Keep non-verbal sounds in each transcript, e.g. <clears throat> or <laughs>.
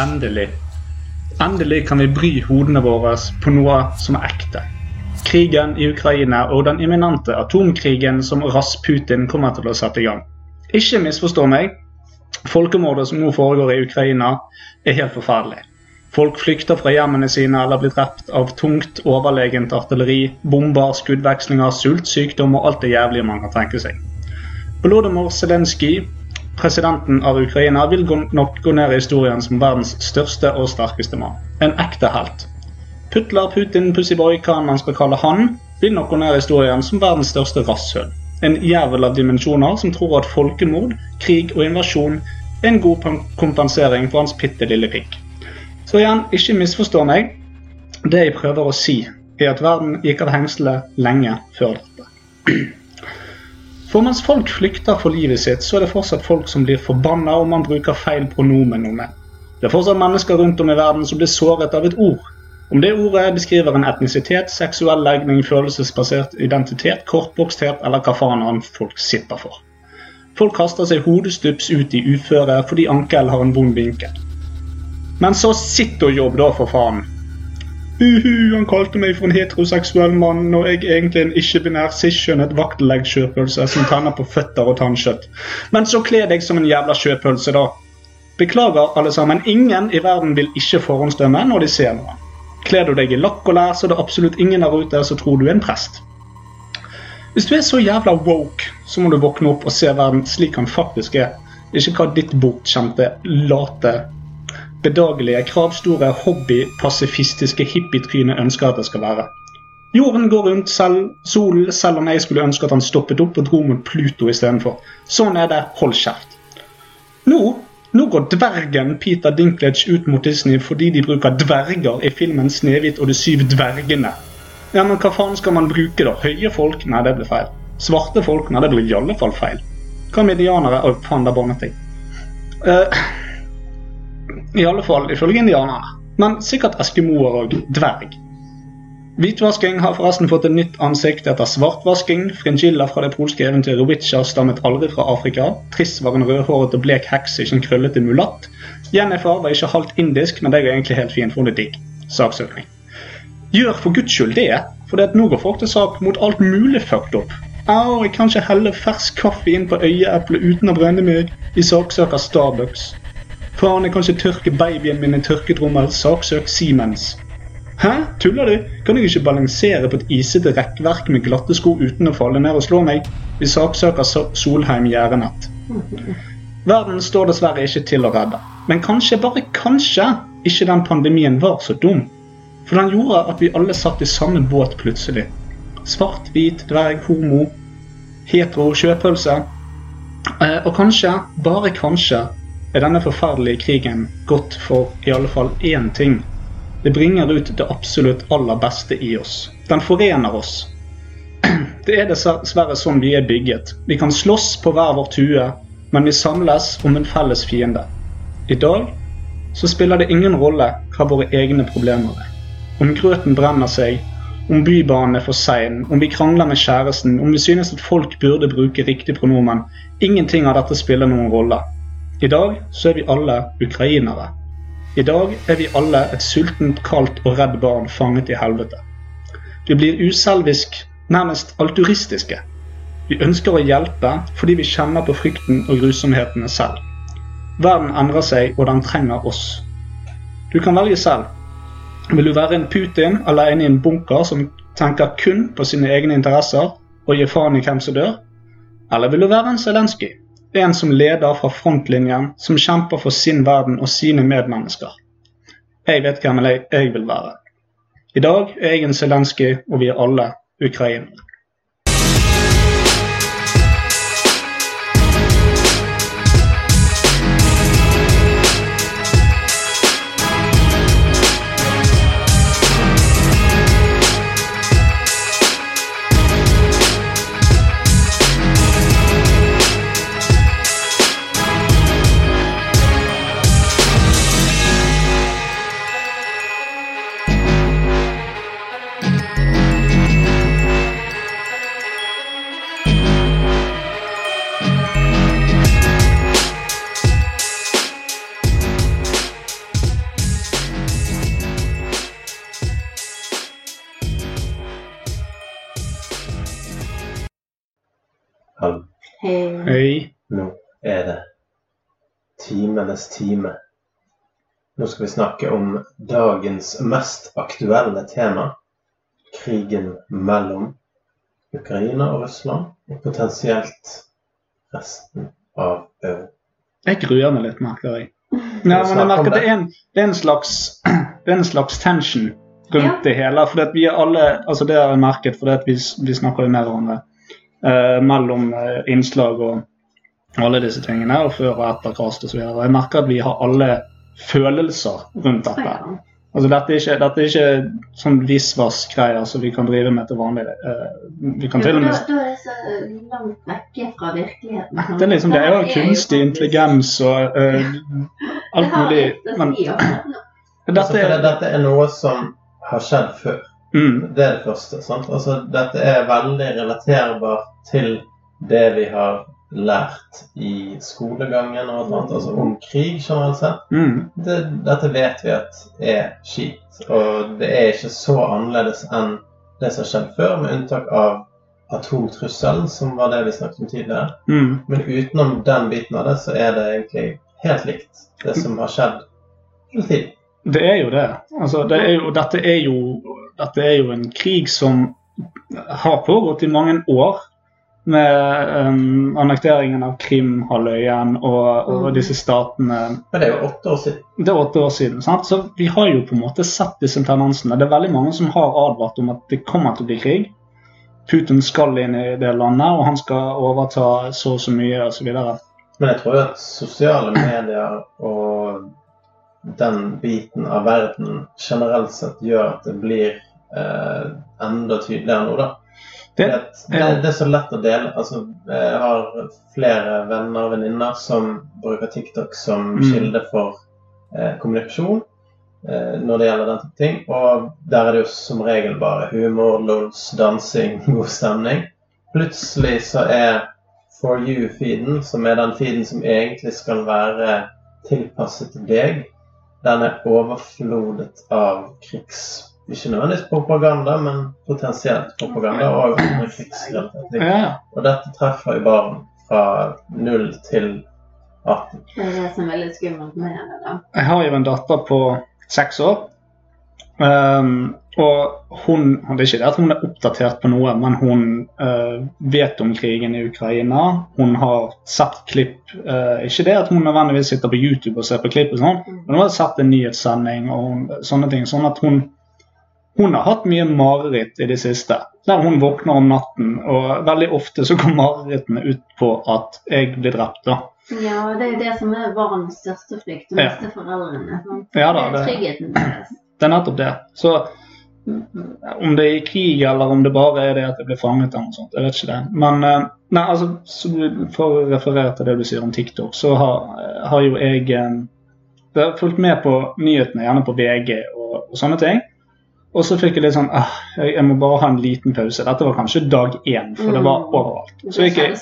Endelig. Endelig kan vi bry hodene våre på noe som er ekte. Krigen i Ukraina og den imminente atomkrigen som Rasputin kommer til å sette i gang. Ikke misforstå meg. Folkemordet som nå foregår i Ukraina, er helt forferdelig. Folk flykter fra hjemmene sine eller blir drept av tungt, overlegent artilleri, bomber, skuddvekslinger, sult, sykdom og alt det jævlige man kan tenke seg. Volodymyr Zelenskyj presidenten av Ukraina vil nok gå ned i historien som verdens største og sterkeste mann. En ekte helt. Putler, Putin, Pussyboy, hva man skal kalle han, vil nok gå ned i historien som verdens største rasshøl. En jævel av dimensjoner som tror at folkemord, krig og invasjon er en god kompensering for hans bitte lille pikk. Så igjen, ikke misforstå meg. Det jeg prøver å si, er at verden gikk av hengselet lenge før dette. For mens folk flykter for livet sitt, så er det fortsatt folk som blir forbanna om man bruker feil pronomen om det. Det er fortsatt mennesker rundt om i verden som blir såret av et ord. Om det ordet beskriver en etnisitet, seksuell legning, følelsesbasert identitet, kortboksthet eller hva faen annet folk sitter for. Folk kaster seg hodestups ut i uføre fordi ankel har en vond vinkel. Men så sitt og jobb, da, for faen. Uhu, han kalte meg for en heteroseksuell mann når jeg egentlig en ikke-binær cis-skjønnet vaktleggskjøpølse som tenner på føtter og tannkjøtt. Men så kle deg som en jævla sjøpølse, da. Beklager, alle sammen. Ingen i verden vil ikke forhåndsdømme når de ser noe. Kler du deg i lakk og lær, så det er absolutt ingen der ute som tror du er en prest. Hvis du er så jævla woke, så må du våkne opp og se verden slik han faktisk er. Ikke hva ditt bortkjente, late bedagelige, kravstore, hobbypasifistiske hippietrynet ønsker at det skal være. Jorden går rundt selv, solen, selv om jeg skulle ønske at han stoppet opp og dro mot Pluto istedenfor. Sånn er det, hold kjeft. Nå, nå går dvergen Peter Dinklage ut mot Disney fordi de bruker dverger i filmen 'Snehvit og de syv dvergene'. Ja, men hva faen skal man bruke, da? Høye folk? Nei, det blir feil. Svarte folk? Nei, det blir i alle fall feil. Hva med indianere? Å, faen, der bannet jeg. Uh, i alle fall ifølge indianerne. Men sikkert eskimoer og dverg. Hvitvasking har forresten fått et nytt ansikt etter svartvasking. Fringilla fra det polske eventyret Witcher stammet aldri fra Afrika. Triss var en rødhåret og blek heks, ikke en krøllete mulatt. Jennifer var ikke halvt indisk, men det går egentlig helt fint, for hun er digg. Saksøkning. Gjør for guds skyld det, for nå går folk til sak mot alt mulig fucked up. Au, jeg kan ikke helle fersk kaffe inn på øyeeplet uten å brenne meg. Vi saksøker Starbucks. Faen, jeg kan ikke tørke babyen min i tørketrommel. Saksøk Siemens. Hæ? Tuller du? Kan jeg ikke balansere på et isete rekkverk med glatte sko uten å falle ned og slå meg? Vi saksøker Solheim Gjerdenett. Verden står dessverre ikke til å redde. Men kanskje, bare kanskje, ikke den pandemien var så dum. For den gjorde at vi alle satt i samme båt plutselig. Svart, hvit, dverg, homo, hetero, sjøpølse. Eh, og kanskje, bare kanskje, er denne forferdelige krigen godt for i alle fall én ting. Det bringer ut det absolutt aller beste i oss. Den forener oss. <clears throat> Det er dessverre sånn vi er bygget. Vi kan slåss på hver vår tue, men vi samles om en felles fiende. I dag så spiller det ingen rolle hva våre egne problemer er. Om grøten brenner seg, om bybanen er for sein, om vi krangler med kjæresten, om vi synes at folk burde bruke riktig pronomen. Ingenting av dette spiller noen rolle. I dag så er vi alle ukrainere. I dag er vi alle et sultent, kaldt og redd barn fanget i helvete. Vi blir uselvisk, nærmest alturistiske. Vi ønsker å hjelpe fordi vi kjenner på frykten og grusomhetene selv. Verden endrer seg, og den trenger oss. Du kan velge selv. Vil du være en Putin alene i en bunker som tenker kun på sine egne interesser og gir faen i hvem som dør? Eller vil du være en Zelenskyj en som leder fra frontlinjen, som kjemper for sin verden og sine medmennesker. Jeg vet hvem jeg vil være. I dag er jeg en Zelenskyj, og vi er alle ukrainere. Hei. Nå er det timenes time. Nå skal vi snakke om dagens mest aktuelle tema. Krigen mellom Ukraina og Russland, og potensielt resten av Europa. Jeg gruer meg litt, merker jeg. Ja, men jeg merker det er en, det er en, slags, <clears throat> det er en slags tension rundt Ja. det hele. For at vi er alle, altså det har jeg merket, for at vi, vi snakker jo med hverandre eh, mellom eh, innslag og alle disse tingene, og før og etter kast osv. Jeg merker at vi har alle følelser rundt dette. Altså Dette er ikke, dette er ikke sånn visvas-greier som vi kan drive med til vanlig. Eh, vi kan til og med da er det så langt vekke fra virkeligheten. Det er liksom det er jo kunstig intelligens og uh, alt mulig. Men. Altså, dette det, er dette er noe som har skjedd før. Mm, Det er det første. sant? Altså, dette er veldig relaterbart til det vi har lært i skolegangen og annet, altså om krig generelt sett. mm, Det, dette vet vi at er kjipt. og det er ikke så annerledes enn det som har skjedd før, med unntak av atomtrusselen, som var det vi snakket om tidligere. mm. Men utenom den biten av det, så er det egentlig helt likt det som har skjedd hele tiden. Det er jo det. Altså, det er jo, dette, er jo, dette er jo en krig som har pågått i mange år. Med um, annekteringen av Krimhalvøya og, og Mm. disse statene Men det er jo åtte år siden. Det er åtte år siden. Sant? Så vi har jo på en måte sett disse tendensene. Det er veldig mange som har advart om at det kommer til å bli krig. Putin skal inn i det landet, og han skal overta så og så mye osv. Men jeg tror jo at sosiale medier og den biten av verden generelt sett gjør at det blir eh, enda tydeligere nå, da. Det, Fordi at det, det er så lett å dele. Altså, jeg har flere venner og venninner som bruker TikTok som Mm. kilde for eh, kommunikasjon eh, når det gjelder den type ting. Og der er det jo som regel bare humor, lols, dansing, <laughs> god stemning. Plutselig så er For you-feeden, som er den feeden som egentlig skal være tilpasset deg, den er overflodet av krigs... Ikke nødvendigvis propaganda, men potensielt propaganda og ja, Og dette treffer jo barn fra 0 til 18. Det er det som er litt skummelt med det. da. jeg har jo en datter på seks år. Um, og hun Det er ikke det at hun er oppdatert på noe, men hun uh, vet om krigen i Ukraina. Hun har sett klipp uh, Ikke det at hun nødvendigvis sitter på YouTube og ser på klipp, og sånn, men hun har sett en nyhetssending og hun, sånne ting. Sånn at hun hun har hatt mye mareritt i det siste. Der hun våkner om natten, og veldig ofte så går marerittene ut på at jeg blir drept. da. Ja, det er jo det som er barns største frykt. Å Ja. miste foreldrene. sant? Ja da, det er tryggheten deres. Det er nettopp det. Så om det er i krig, eller om det bare er det at jeg blir fanget eller noe sånt, jeg vet ikke det. Men eh, nei, altså, for å referere til det du sier om TikTok, så har, har jo jeg eh, jeg har fulgt med på nyhetene, gjerne på VG og, og sånne ting. Og så fikk jeg litt sånn ah, jeg, må bare ha en liten pause. Dette var kanskje dag én, for det var Mm. overalt. Så jeg,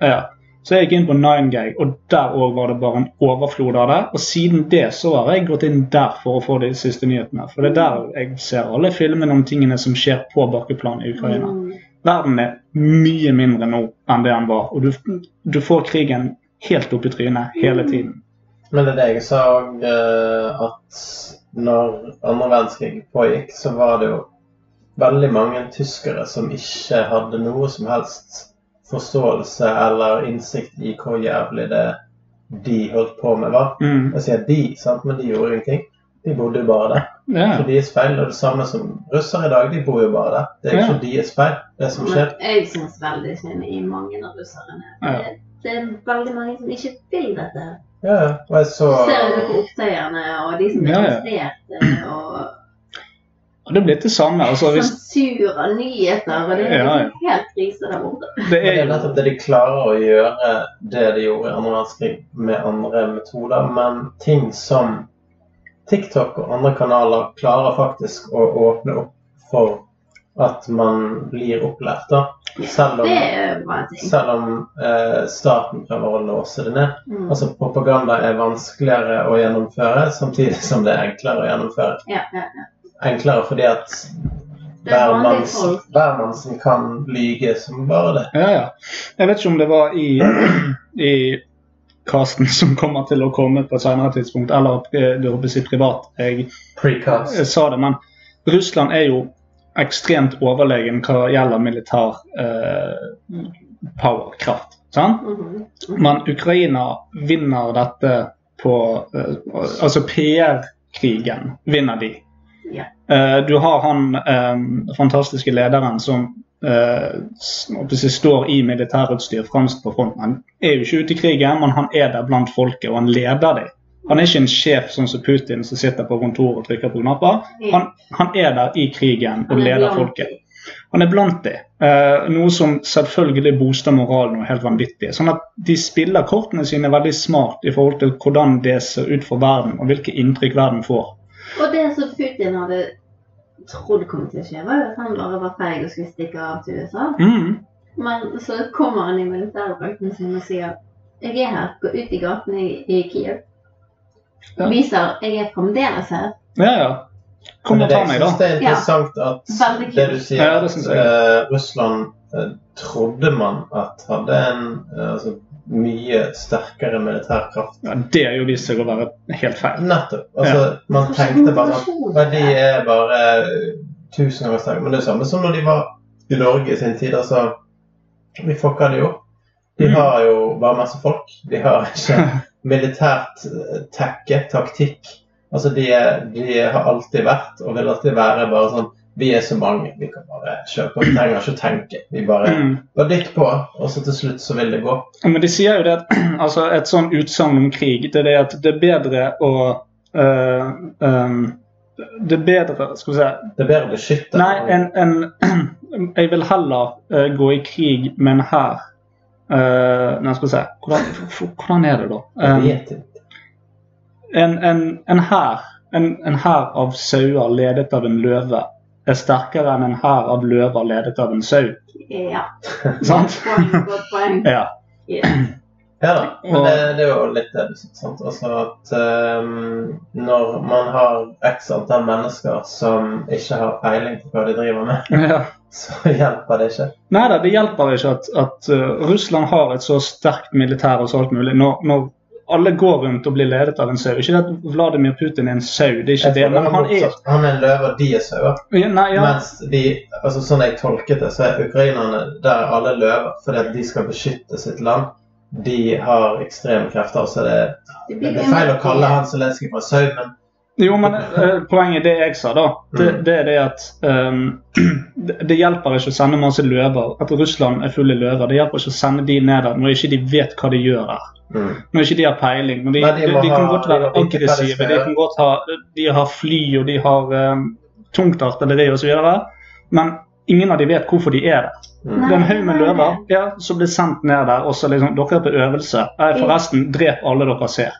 ja. Så jeg gikk inn på 9gag, og der òg var det bare en overflod av det. Og siden det så har jeg gått inn der for å få de siste nyhetene. For det er der jeg ser alle filmene om tingene som skjer på bakkeplan i Ukraina. Mm. Verden er mye mindre nå enn det den var. Og du, du får krigen helt opp i trynet hele tiden. Men det er det jeg sa at når andre verdenskrig pågikk, så var det jo veldig mange tyskere som ikke hadde noe som helst forståelse eller innsikt i hvor jævlig det de holdt på med, var. Mm. Jeg sier de, sant? men de gjorde ingenting. De bodde jo bare der. Yeah. For deres feil. Og det samme som russere i dag, de bor jo bare der. Det er ikke yeah. deres feil, det som skjer. Men jeg syns veldig synd i mange av russerne. Ja. Det, det er veldig mange som ikke vil dette. Ja, ja. og jeg så Ser du på opptøyerne og de som Ja, ja. og Og det er blitt det samme. Altså, hvis, sensur av nyheter, og det er Ja, ja. liksom helt krise der borte. det er jo nettopp det de klarer å gjøre det de gjorde i andre verdenskrig med andre metoder. Men ting som TikTok og andre kanaler klarer faktisk å åpne opp for at man blir opplært. da. Selv om, Det er bare ting. selv om eh, staten prøver å låse det ned. Mm. Altså Propaganda er vanskeligere å gjennomføre, samtidig som det er enklere å gjennomføre. Ja, ja, ja. Enklere fordi at er Hvermannsen folk. hvermannsen kan lyge som bare det. Ja, ja. Jeg vet ikke om det var i, i casten som kommer til å komme på et senere tidspunkt, eller du det håper jeg å si privat. Jeg sa det, men Russland er jo ekstremt overlegen hva gjelder militær eh, powerkraft. Sant? Mhm. Men Ukraina vinner dette på eh, Altså PR-krigen vinner de. Eh, du har han eh, fantastiske lederen som eh, står i militærutstyr fremst på fronten. Han er jo ikke ute i krigen, men han er der blant folket, og han leder dem. Han er ikke en sjef sånn som Putin som sitter på kontoret og trykker på knapper. Han, han er der i krigen og er leder folket. Han er blant de. Eh, noe som selvfølgelig booster moralen og er helt vanvittig. Sånn at de spiller kortene sine veldig smart i forhold til hvordan det ser ut for verden, og hvilke inntrykk verden får. Og det som Putin hadde trodd kom til å skje, var jo at han bare var feig og skulle stikke av til USA. Mm. Men så kommer han i militærdrakten sin og sier jeg er her, gå ut i gatene i Kiev. Ja. Viser jeg er fremdeles her. Ja, ja. Kom og ta meg, da. det er interessant at det du sier, Ja, det at uh, eh, Russland uh, trodde man at hadde en uh, altså, mye sterkere militær kraft. Ja, det har jo vist seg å være helt feil. Nettopp. Altså, Man tenkte bare at de er bare tusen ganger sterkere. Men det er det samme som når de var i Norge i sin tid. altså, Vi fucka det jo. De Mm. har jo bare masse folk. De har ikke <laughs> militært eh, tekke, taktikk. Altså, de, de har alltid vært, og vil alltid være, bare sånn Vi er så mange, vi kan bare kjøre på. Vi trenger ikke å tenke. Vi bare Mm. bare dytt på, og så til slutt så vil det gå. Men de sier jo det at <clears throat> altså et sånn utsagn om krig, det er det at det er bedre å øh, øhm, Det er bedre Skal vi si. Det er bedre å beskytte. Nei, en, en, <clears throat> jeg vil heller øh, gå i krig med en hær øh, Nei, skal vi se hvordan, hvordan er det, da? Um, en en- en hær en, en hær av sauer ledet av en løve er sterkere enn en hær av løver ledet av en sau. Ja. Sant? Godt poeng. Godt poeng. Ja. Ja da, men det, det er jo litt det du sier. sant? Altså at um, når man har x antall mennesker som ikke har peiling på hva de driver med, <laughs> ja. <laughs> så hjelper det ikke. Nei da, det hjelper ikke at, at uh, Russland har et så sterkt militær og så alt mulig. Når, når alle går rundt og blir ledet av en sau. Ikke at Vladimir Putin er en sau, det er ikke det. Men han er han er en løve, og de er sauer. ja, Nei, ja. Mens de, altså sånn jeg tolket det, så er ukrainerne der alle løver fordi de skal beskytte sitt land. De har ekstreme krefter. så det, Det det er feil å kalle han Zelenskyj for sau, men Jo, men eh, poenget det jeg sa, da, det, Mm. det er det at um, det, <clears throat> det hjelper ikke å sende masse løver. At Russland er full av løver. Det hjelper ikke å sende de ned der når ikke de vet hva de gjør der. mm. Når ikke de har peiling. Når de, Men de de, de kan ha- godt være aggressive, de kan godt ha, de har fly og de har um, tungt artilleri osv. Men ingen av de vet hvorfor de er der. Mm. Det er en haug med løver ja, som blir sendt ned der, og så liksom Dere er på øvelse. Nei, forresten, drep alle dere ser.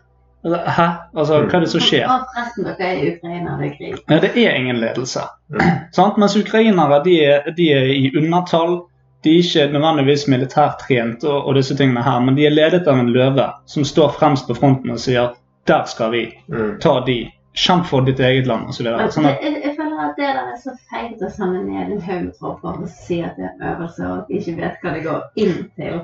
Altså, Hæ? Altså, hva er det som skjer? Forresten, dere er i Ukraina, det er krig. Ja, det er ingen ledelse. Mm. <clears throat> Sant? Mens ukrainere de er, de er i undertall. De er ikke nødvendigvis militærtrent og, og disse tingene her, men de er ledet av en løve som står fremst på fronten og sier 'der skal vi', Mm. ta de, kjemp for ditt eget land osv. Men Sånn at, jeg, jeg føler at det der er så feigt å samle ned en haug med tropper og si at det er en øvelse, og at de ikke vet hva det går inn til.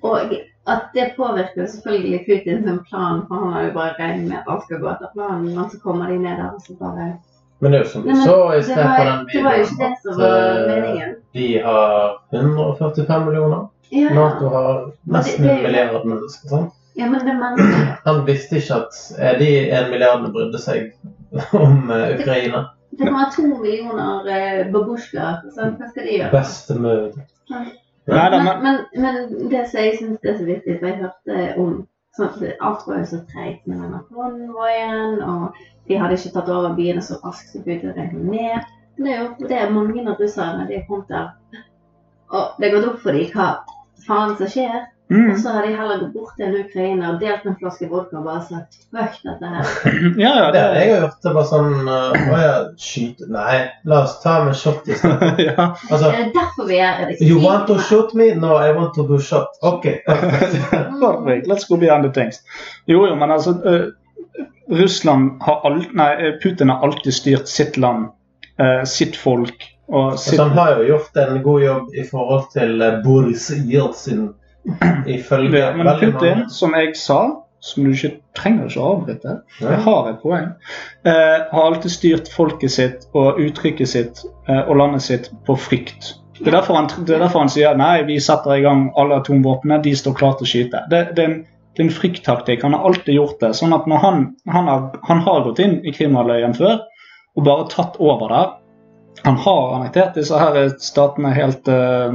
Og at det påvirker selvfølgelig Putin sin plan, for han har jo bare regnet med at alt skal gå etter planen, men så kommer de ned der og så bare Men det er jo som du så i det sted på den var at, eh, de har 145 millioner. Ja, Nato har nesten en milliard mennesker. sant? Ja men det er. Han visste ikke at eh, de en milliardene brydde seg <laughs> om uh, Ukraina. Det kommer to millioner eh, babusjkaer, så hva skal de gjøre? Bestemor. da, Men, men men, men det som jeg syns er så viktig, for jeg hørte om sånn Alt var jo så treigt med denne konvoien, og de hadde ikke tatt over byene så raskt som Putin regnet med. Men Det er jo det er mange av russerne de har kommet der, og det har gått opp for dem hva faen som skjer. Mm, Og så har de heller gått bort til en ukrainer, delt en flaske vodka og bare sagt fuck dette her. <clears throat> Ja, ja, Det har jeg gjort. Det var sånn eh, Å ja, skyte Nei, la oss ta med shot i stedet. <laughs> ja. Altså Er det derfor vi er det You want to shoot me? No, I want to do shot. OK. <laughs> Perfect. Let's go behind the things. Jo, jo, men altså uh, Russland har alt, nei, eh, Putin har alltid styrt sitt land uh, sitt folk og sitt Så han har jo gjort en god jobb i forhold til Boris Jeltsin, ifølge Men Putin, som jeg sa, som du ikke trenger ikke å avbryte, jeg har et poeng, eh, har alltid styrt folket sitt og uttrykket sitt eh, og landet sitt på frykt. Det er, derfor han, det er derfor han sier nei, vi setter i gang alle atomvåpnene, de står klare til å skyte. Det, det, er en, det er en frykttaktikk. Han har alltid gjort det. sånn at når han, han, har, han har gått inn i Krimhalvøya før og bare tatt over der. Han har annektert disse her statene helt eh,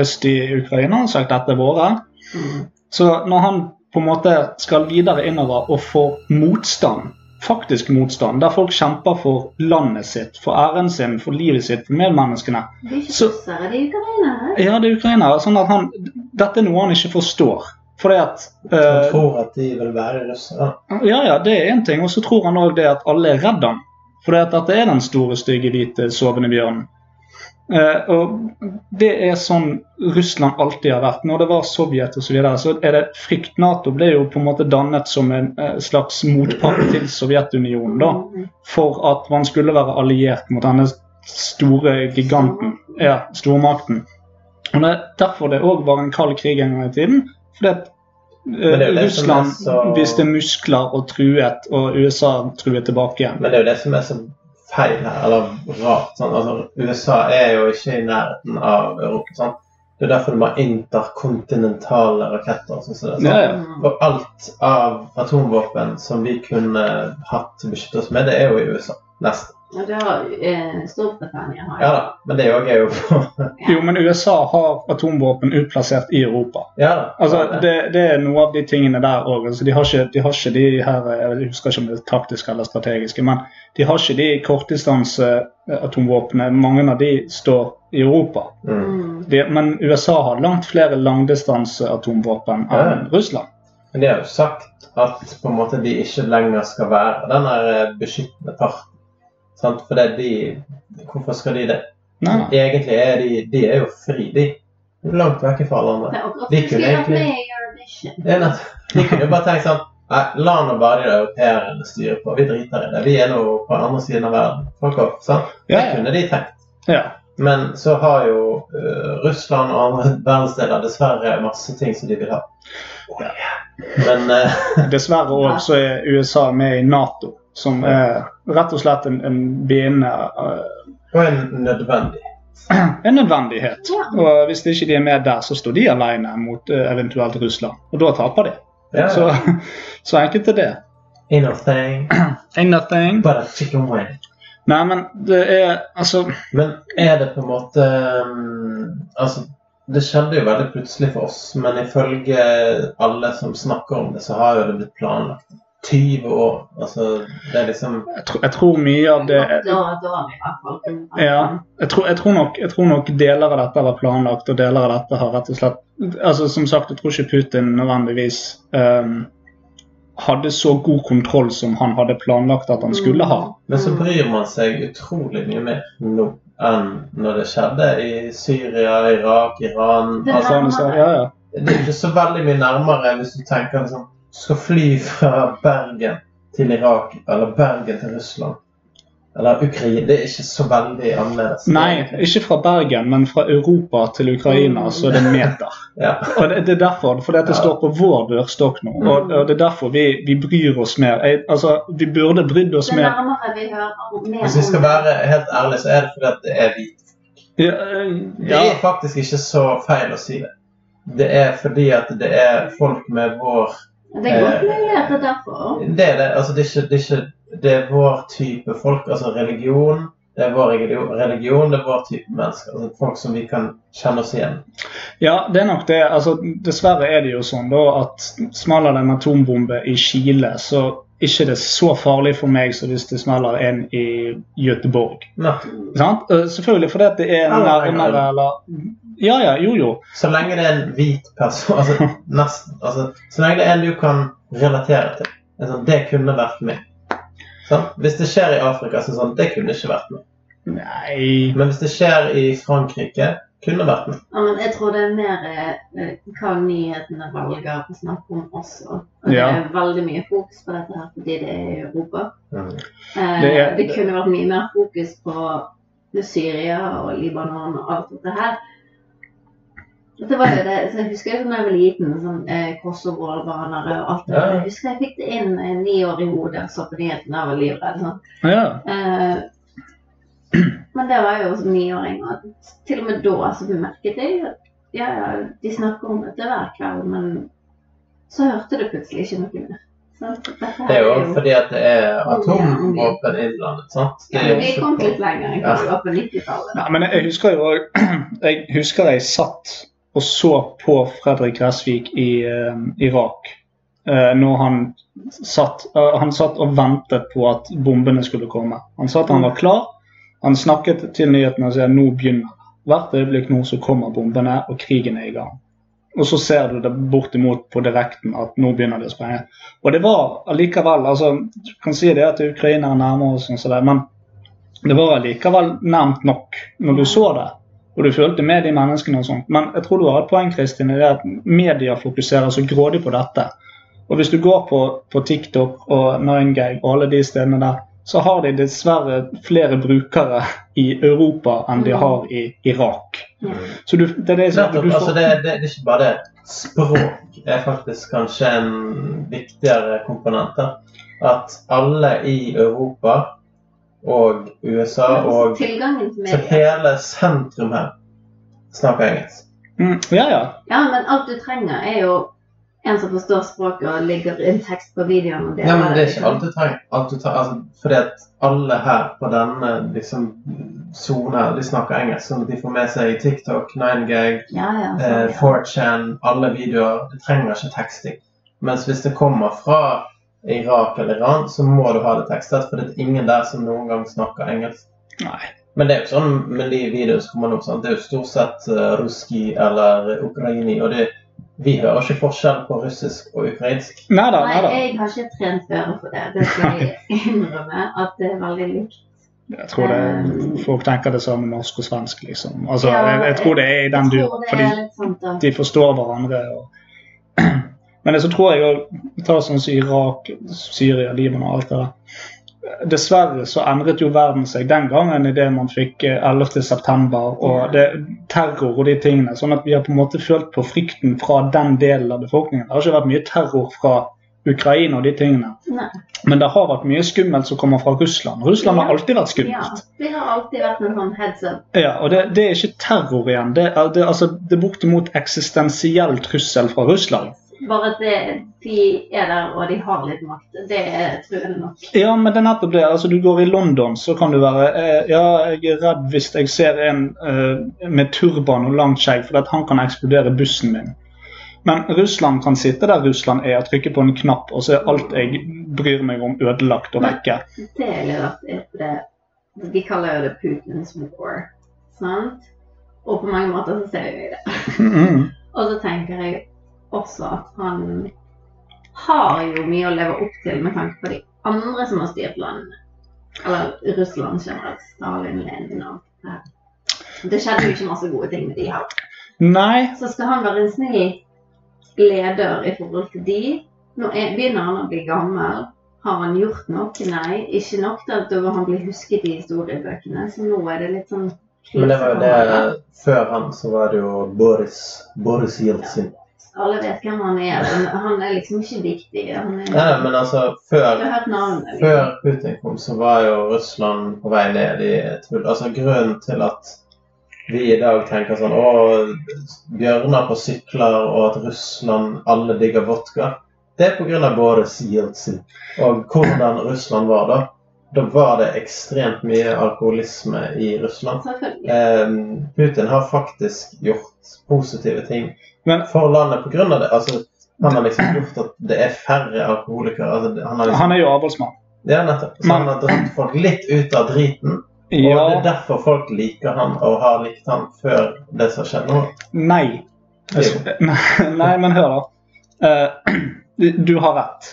øst i Ukraina og sagt dette er våre. Mm. Så når han på en måte skal videre innover og få motstand, faktisk motstand, der folk kjemper for landet sitt, for æren sin, for livet sitt, for medmenneskene Det er ikke Så- russere, de er ukrainere. Ja, det er ukrainere. sånn at han, Dette er noe han ikke forstår. Fordi at Han eh, tror at de vil være russere. Ja, ja, det er én ting. Og så tror han òg det at alle er redd han. Fordi at dette er den store, stygge, hvite, sovende bjørnen. Eh, og det er sånn Russland alltid har vært. Når det var Sovjet osv., så, videre, så er det frykt. Nato ble jo på en måte dannet som en eh, slags motpart til Sovjetunionen. da. For at man skulle være alliert mot denne store giganten. Ja, stormakten. Og det er derfor det òg var en kald krig en gang i tiden. Fordi at det det Russland så- viste muskler og truet, og USA truet tilbake. Men det er jo det som er så feil her, eller rart. Sånn. Altså, USA er jo ikke i nærheten av Europa. Sånn. Det er derfor de har interkontinentale raketter. Sånn det. Ja, ja. For alt av atomvåpen som vi kunne hatt til å beskytte oss med, det er jo i USA. Nesten. Og det har eh, Storbritannia har Ja da. Men det òg er jo på Jo, men USA har atomvåpen utplassert i Europa. Ja da. Altså, Ja, det, det er noe av de tingene der òg. Altså, de, har ikke- de har ikke de her Jeg husker ikke om det er taktiske eller strategiske, men de har ikke de kortdistanseatomvåpnene. Mange av de står i Europa. Mm. De, men USA har langt flere langdistanseatomvåpen enn Ja. Russland. Men de har jo sagt at på en måte de ikke lenger skal være den eh, beskyttende parten. Sant? For det er de Hvorfor skal de det? Nei. Egentlig er de, de er jo fri, de. Langt vekk fra alle andre. Det er akkurat De kunne egentlig-. De kunne jo bare tenkt sånn Nei, la nå bare de europeerne styre på. Vi driter i det. Vi er nå på den andre siden av verden. Folk opp, Sant? Det kunne de tenkt. Ja. Men så har jo uh, Russland og andre <laughs> verdensdeler dessverre masse ting som de vil ha. Men uh, <laughs> Dessverre òg så er USA med i Nato, som er rett og slett en, en bindende eh, og en nødvendig. <clears throat> en nødvendighet. Ja. Og hvis ikke de er med der, så står de alene mot eh, eventuelt Russland. Og da taper de. Ja, Så, <laughs> så enkelt er det. Ain't no thing <clears throat> Ain't nothing. but a chicken wing. Nei, men det er altså Men er det på en måte um, Altså, det skjedde jo veldig plutselig for oss, men ifølge alle som snakker om det, så har jo det blitt planlagt 20 år. Altså, det er liksom Jeg, tror- jeg tror mye av det Da, da fall Ja, jeg tror, jeg, tror nok, jeg tror nok deler av dette var planlagt, og deler av dette har rett og slett altså Som sagt, jeg tror ikke Putin nødvendigvis um, hadde så god kontroll som han hadde planlagt at han skulle ha. Men så bryr man seg utrolig mye mer nå enn når det skjedde i Syria, Irak, Iran Det altså, Afghanistan, ja, ja. Det er ikke så veldig mye nærmere hvis du tenker Du skal fly fra Bergen til Irak eller Bergen til Russland. Eller Ukraina. Det er ikke så veldig annerledes. Nei, ikke fra Bergen, men fra Europa til Ukraina, så er det meter. <laughs> Ja. Og det, det er derfor, fordi at det Ja. står på vår dørstokk nå. Og, og det er derfor vi, vi bryr oss mer. Jeg, altså, Vi burde brydd oss Det mer. nærmere vi hører mer Hvis vi skal være helt ærlige, så er det fordi at det er hvit. Ja, Det er faktisk ikke så feil å si det. Det er fordi at det er folk med vår Det er godt Eh, mulig at det er derfor. Det er det. Altså, det er ikke, det er ikke Det er vår type folk. Altså religion. Det er vår religion, religion det er vår type mennesker. Altså, folk som vi kan kjenne oss igjen. ja, det er nok det. Altså, dessverre er det jo sånn da at smeller det en atombombe i Chile, så ikke det er så farlig for meg som hvis det smeller en i Göteborg. Sant? Eh, Selvfølgelig fordi det er nærmere eller Ja, ja, jo, jo. Så lenge det er en hvit person altså, <laughs> nesten, altså, Så lenge det er en du kan relatere til. Det Sånn, det kunne vært meg. Sånn? Hvis det skjer i Afrika, så det sånn Det kunne ikke vært meg. Nei Men hvis det skjer i Frankrike, kunne vært meg. Ja, men jeg tror det er mer eh, hva nyhetene valger å snakke om også. Og Ja. Det er veldig mye fokus på dette her fordi det er i Europa. Mm. Eh, Det det, er- kunne vært mye mer fokus på Syria og Libanon og alt dette her. Det var jo det, så Jeg husker jo da jeg var liten, sånn eh, Kosovo-albanere og alt det Ja. Jeg husker jeg fikk det inn eh, ni år i hodet og så på nyhetene og var livredd. Sånn. Ja. Eh, men det var jo også niåring, og til og med da så bemerket jeg at ja, ja, de snakker om dette hver kveld, men så hørte du plutselig ikke noe mer. Det er jo fordi at det er om igjen. atomvåpen innblandet, sant? Det er ja, Vi kom litt lenger enn Ja. på 90-tallet. Nei, men jeg husker jo <clears throat> Jeg husker jeg satt og så på Fredrik Gressvik i eh, Irak. eh, når han satt, eh, han satt og ventet på at bombene skulle komme. Han sa at han var klar. Han snakket til nyhetene og sa nå begynner det. Hvert øyeblikk nå så kommer bombene, og krigen er i gang. Og så ser du det bortimot på direkten at nå begynner det å sprenge. Og det var allikevel altså, Du kan si det at Ukraina er nærmere oss, sånn men det var allikevel nærmt nok når du så det. Og du følte med de menneskene og sånt. Men jeg tror du har et poeng, Kristin, i det at media fokuserer så grådig på dette. Og hvis du går på, på TikTok og 9gag og alle de stedene der, så har de dessverre flere brukere i Europa enn de har i Irak. Så du, det er det som Nettopp. du Altså, det, det, det er ikke bare det. Språk er faktisk kanskje en viktigere komponent. At alle i Europa og USA og Tilgangen til så hele sentrum her snakker engelsk. mm, Ja, ja. Ja, men alt du trenger, er jo en som forstår språket og legger inn tekst på videoen. Og Ja, men det er liksom. ikke alt du trenger. Alt du trenger altså, fordi at alle her på denne liksom, sona de snakker engelsk, sånn at de får med seg TikTok, 9gag, Ja, ja, eh, sånn, ja. 4chan, alle videoer. Du trenger ikke teksting. Mens hvis det kommer fra Irak eller Iran, så må du ha det tekstet, for det er ingen der som noen gang snakker engelsk. Nei. Men det er jo sånn med de videoene som kommer nå, sånn, det er jo stort sett uh, ruski eller ukraini, og det, vi hører ikke forskjell på russisk og ukrainsk. Nei da. Nei, jeg har ikke trent øre for det. Det skal jeg innrømme at det er veldig likt. Jeg tror det, folk tenker det samme norsk og svensk, liksom. Altså, Ja, jeg, jeg tror det er i den duren. Fordi da. de forstår hverandre. Og <clears throat> Men så tror jeg vi ta sånn som Irak, Syria, Libanon og alt det der. Dessverre så endret jo verden seg den gangen idet man fikk eh, 11.9. og det, terror og de tingene. Sånn at vi har på en måte følt på frykten fra den delen av befolkningen. Det har ikke vært mye terror fra Ukraina og de tingene. Nei. Men det har vært mye skummelt som kommer fra Russland. Russland har alltid vært skummelt. Ja, det har alltid vært noen sånn heads up. Ja, og det, det er ikke terror igjen. Det er, det, altså, det bortimot eksistensiell trussel fra Russland. Bare at det, de er der og de har litt makt. Det er truende nok. Ja, men det er nettopp det. Altså, Du går i London, så kan du være eh, Ja, jeg er redd hvis jeg ser en eh, med turban og langt skjegg, for at han kan eksplodere bussen min. Men Russland kan sitte der Russland er, og trykke på en knapp, og så er alt jeg bryr meg om, ødelagt og vekke. Det er litt artig, det De kaller jo det Putins war. Sant? Og på mange måter så ser vi det. Mm. <laughs> Og så tenker jeg også at han har jo mye å leve opp til med tanke på de andre som har styrt landene. Eller Russland generelt. Stalin, Lenin og alt det. Skjedde jo ikke masse gode ting med de her. Nei, Så skal han være en snill leder i forhold til de. Nå er, begynner han å bli gammel. Har han gjort noe? Nei. Ikke nok til at da han blir husket i historiebøkene. Så nå er det litt sånn Men det var jo det. Før han så var det jo Boris Boris Jeltsin. Alle vet hvem han er, men han er liksom ikke viktig. Han er, Nei, men altså, før navnet. liksom. Før Putin kom, så var jo Russland på vei ned i et hull. Altså Grunnen til at vi i dag tenker sånn Å, bjørner på sykler, og at Russland alle digger vodka, det er pga. både Jeltsin. Og hvordan Russland var da. Da var det ekstremt mye alkoholisme i Russland. Eh, Putin har faktisk gjort positive ting Men- for landet pga. det. Altså, han har liksom gjort at det er færre alkoholikere. Altså, han liksom han er jo avholdsmann. ja, nettopp. Så han har dratt folk litt ut av driten. Og det er derfor folk liker han og har likt han før det som skjedd nå. nei. <laughs> Nei, men hør, da. Eh, du, <clears throat> du har rett.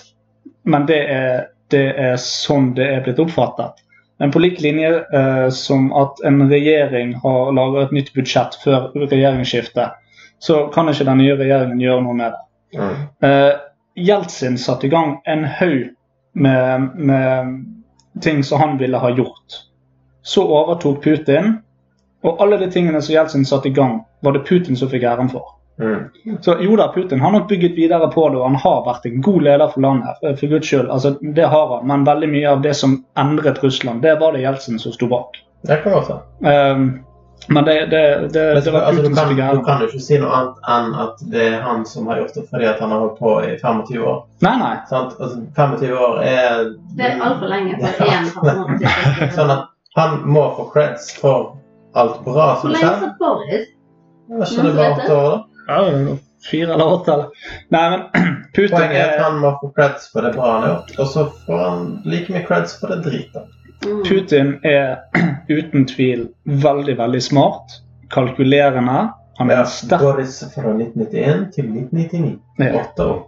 Men det er, det er sånn det er blitt oppfattet. Men på lik linje eh, som at en regjering har laget et nytt budsjett før regjeringsskiftet, så kan ikke den nye regjeringen gjøre noe med det. Mm. Uh, Jeltsin satte i gang en haug med, med ting som han ville ha gjort. Så overtok Putin, og alle de tingene som Jeltsin satte i gang, var det Putin som fikk æren for. Mm. Så jo da, Putin har nok bygget videre på det, og han har vært en god leder for landet. for- For guds skyld, altså det har han. Men veldig mye av det som endret Russland, det var det Jeltsin som sto bak. Det kan godt være. Ehm, men det, det, det, Men det var altså, du, kan, du kan jo ikke si noe annet enn at det er han som har gjort det fordi at han har holdt på i 25 år. Nei, nei. Sant? Altså, 25 år er Det er altfor lenge for <laughs> én person Sånn at han må få creds for alt bra Hvor som lenge skjer. satt Boris? Var ikke det bare åtte år, da? Ja, fire eller åtte, eller Nei, men <clears throat> Putin Poenget er at han må få creds for det bra han har gjort, og så får han like mye creds for det dritet. Putin er <clears throat> uten tvil veldig, veldig smart. Kalkulerende. Han er Ja, sterk. Boris fra 1991 til 1999. Ja. Åtte år.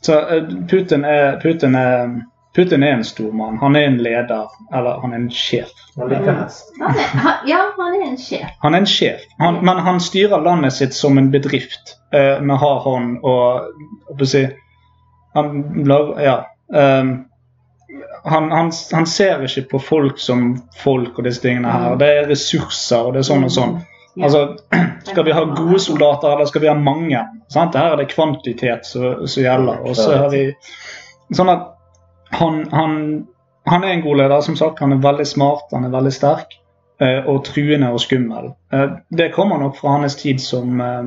Så eh, Putin er, Putin er Putin er en stor mann. Han er en leder, eller han er en sjef. Han liker hest. Han han, ja, han er en sjef. Han er en sjef, han, men han styrer landet sitt som en bedrift eh, med hard hånd og hva skal jeg si, Han lar Ja. ehm, han, han, han ser ikke på folk som folk og disse tingene her. Det er ressurser og det er sånn og sånn. Altså, <clears throat> Skal vi ha gode soldater, eller skal vi ha mange? Sant? Her er det kvantitet som som gjelder. Og så har vi Sånn at han, han, han er en god leder, som sagt. Han er veldig smart, han er veldig sterk. eh, Og truende og skummel. Eh, Det kommer nok fra hans tid som eh,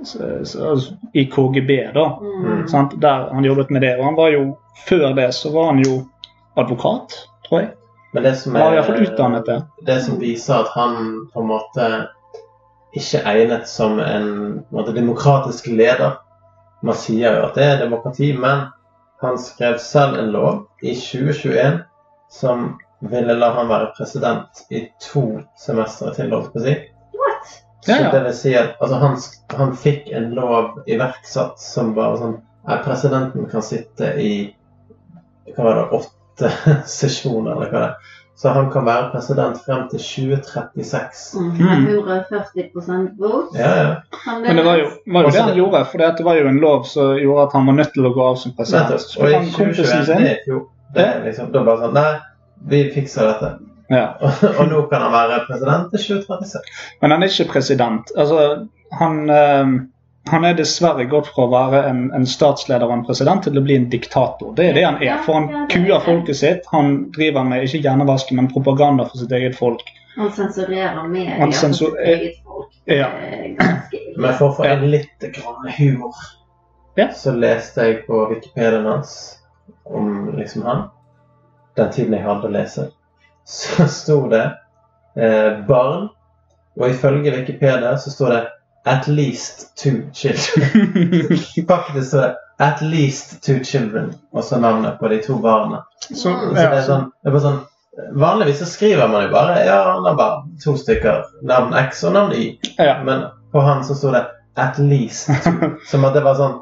altså, i KGB, da. Mm. Sant? Der han jobbet med det. Og han var jo Før det så var han jo advokat, tror jeg. Men det som er det. det som viser at han på en måte ikke er egnet som en, en måte, demokratisk leder. Man sier jo at det er demokrati, men han skrev selv en lov i 2021 som ville la han være president i to semestre til, holdt jeg på å si. What? Så det vil si at altså, han, han fikk en lov iverksatt som bare sånn presidenten kan sitte i hva var det, åtte sesjoner, eller hva det er. Så han kan være president frem til 2036. Mm. Mm. 140% vote. Ja, ja. Men det var jo, var jo Også det han det- gjorde, for det var jo en lov som gjorde at han var nødt til å gå av som president. Nettopp. Og i 2021 det er jo det er liksom, Da bare sånn Nei, vi fikser dette. ja. <laughs> Og nå kan han være president til 2036. Men han er ikke president. Altså, han, eh, han er dessverre gått fra å være en, en statsleder og en president til å bli en diktator. Det er det han er. For han kuer folket sitt. Han driver med ikke hjernevask, men propaganda for sitt eget folk. Han sensurerer media Han for sitt eget folk. Ja. ille. Men for å få en inn litt grann humor, Ja. så leste jeg på Wikipediaen hans om liksom han. Den tiden jeg hadde å lese. Så <laughs> sto det eh, barn, og ifølge Wikipedia så står det 'at least two children'. <laughs> Faktisk står det 'at least two children', og så navnet på de to barna. Så, Så det er sånn, det er bare sånn Vanligvis så skriver man jo bare ja, han har bare to stykker. Navn X og navn Y. ja. Men på han så sto det 'at least two'. <laughs> Som at det var sånn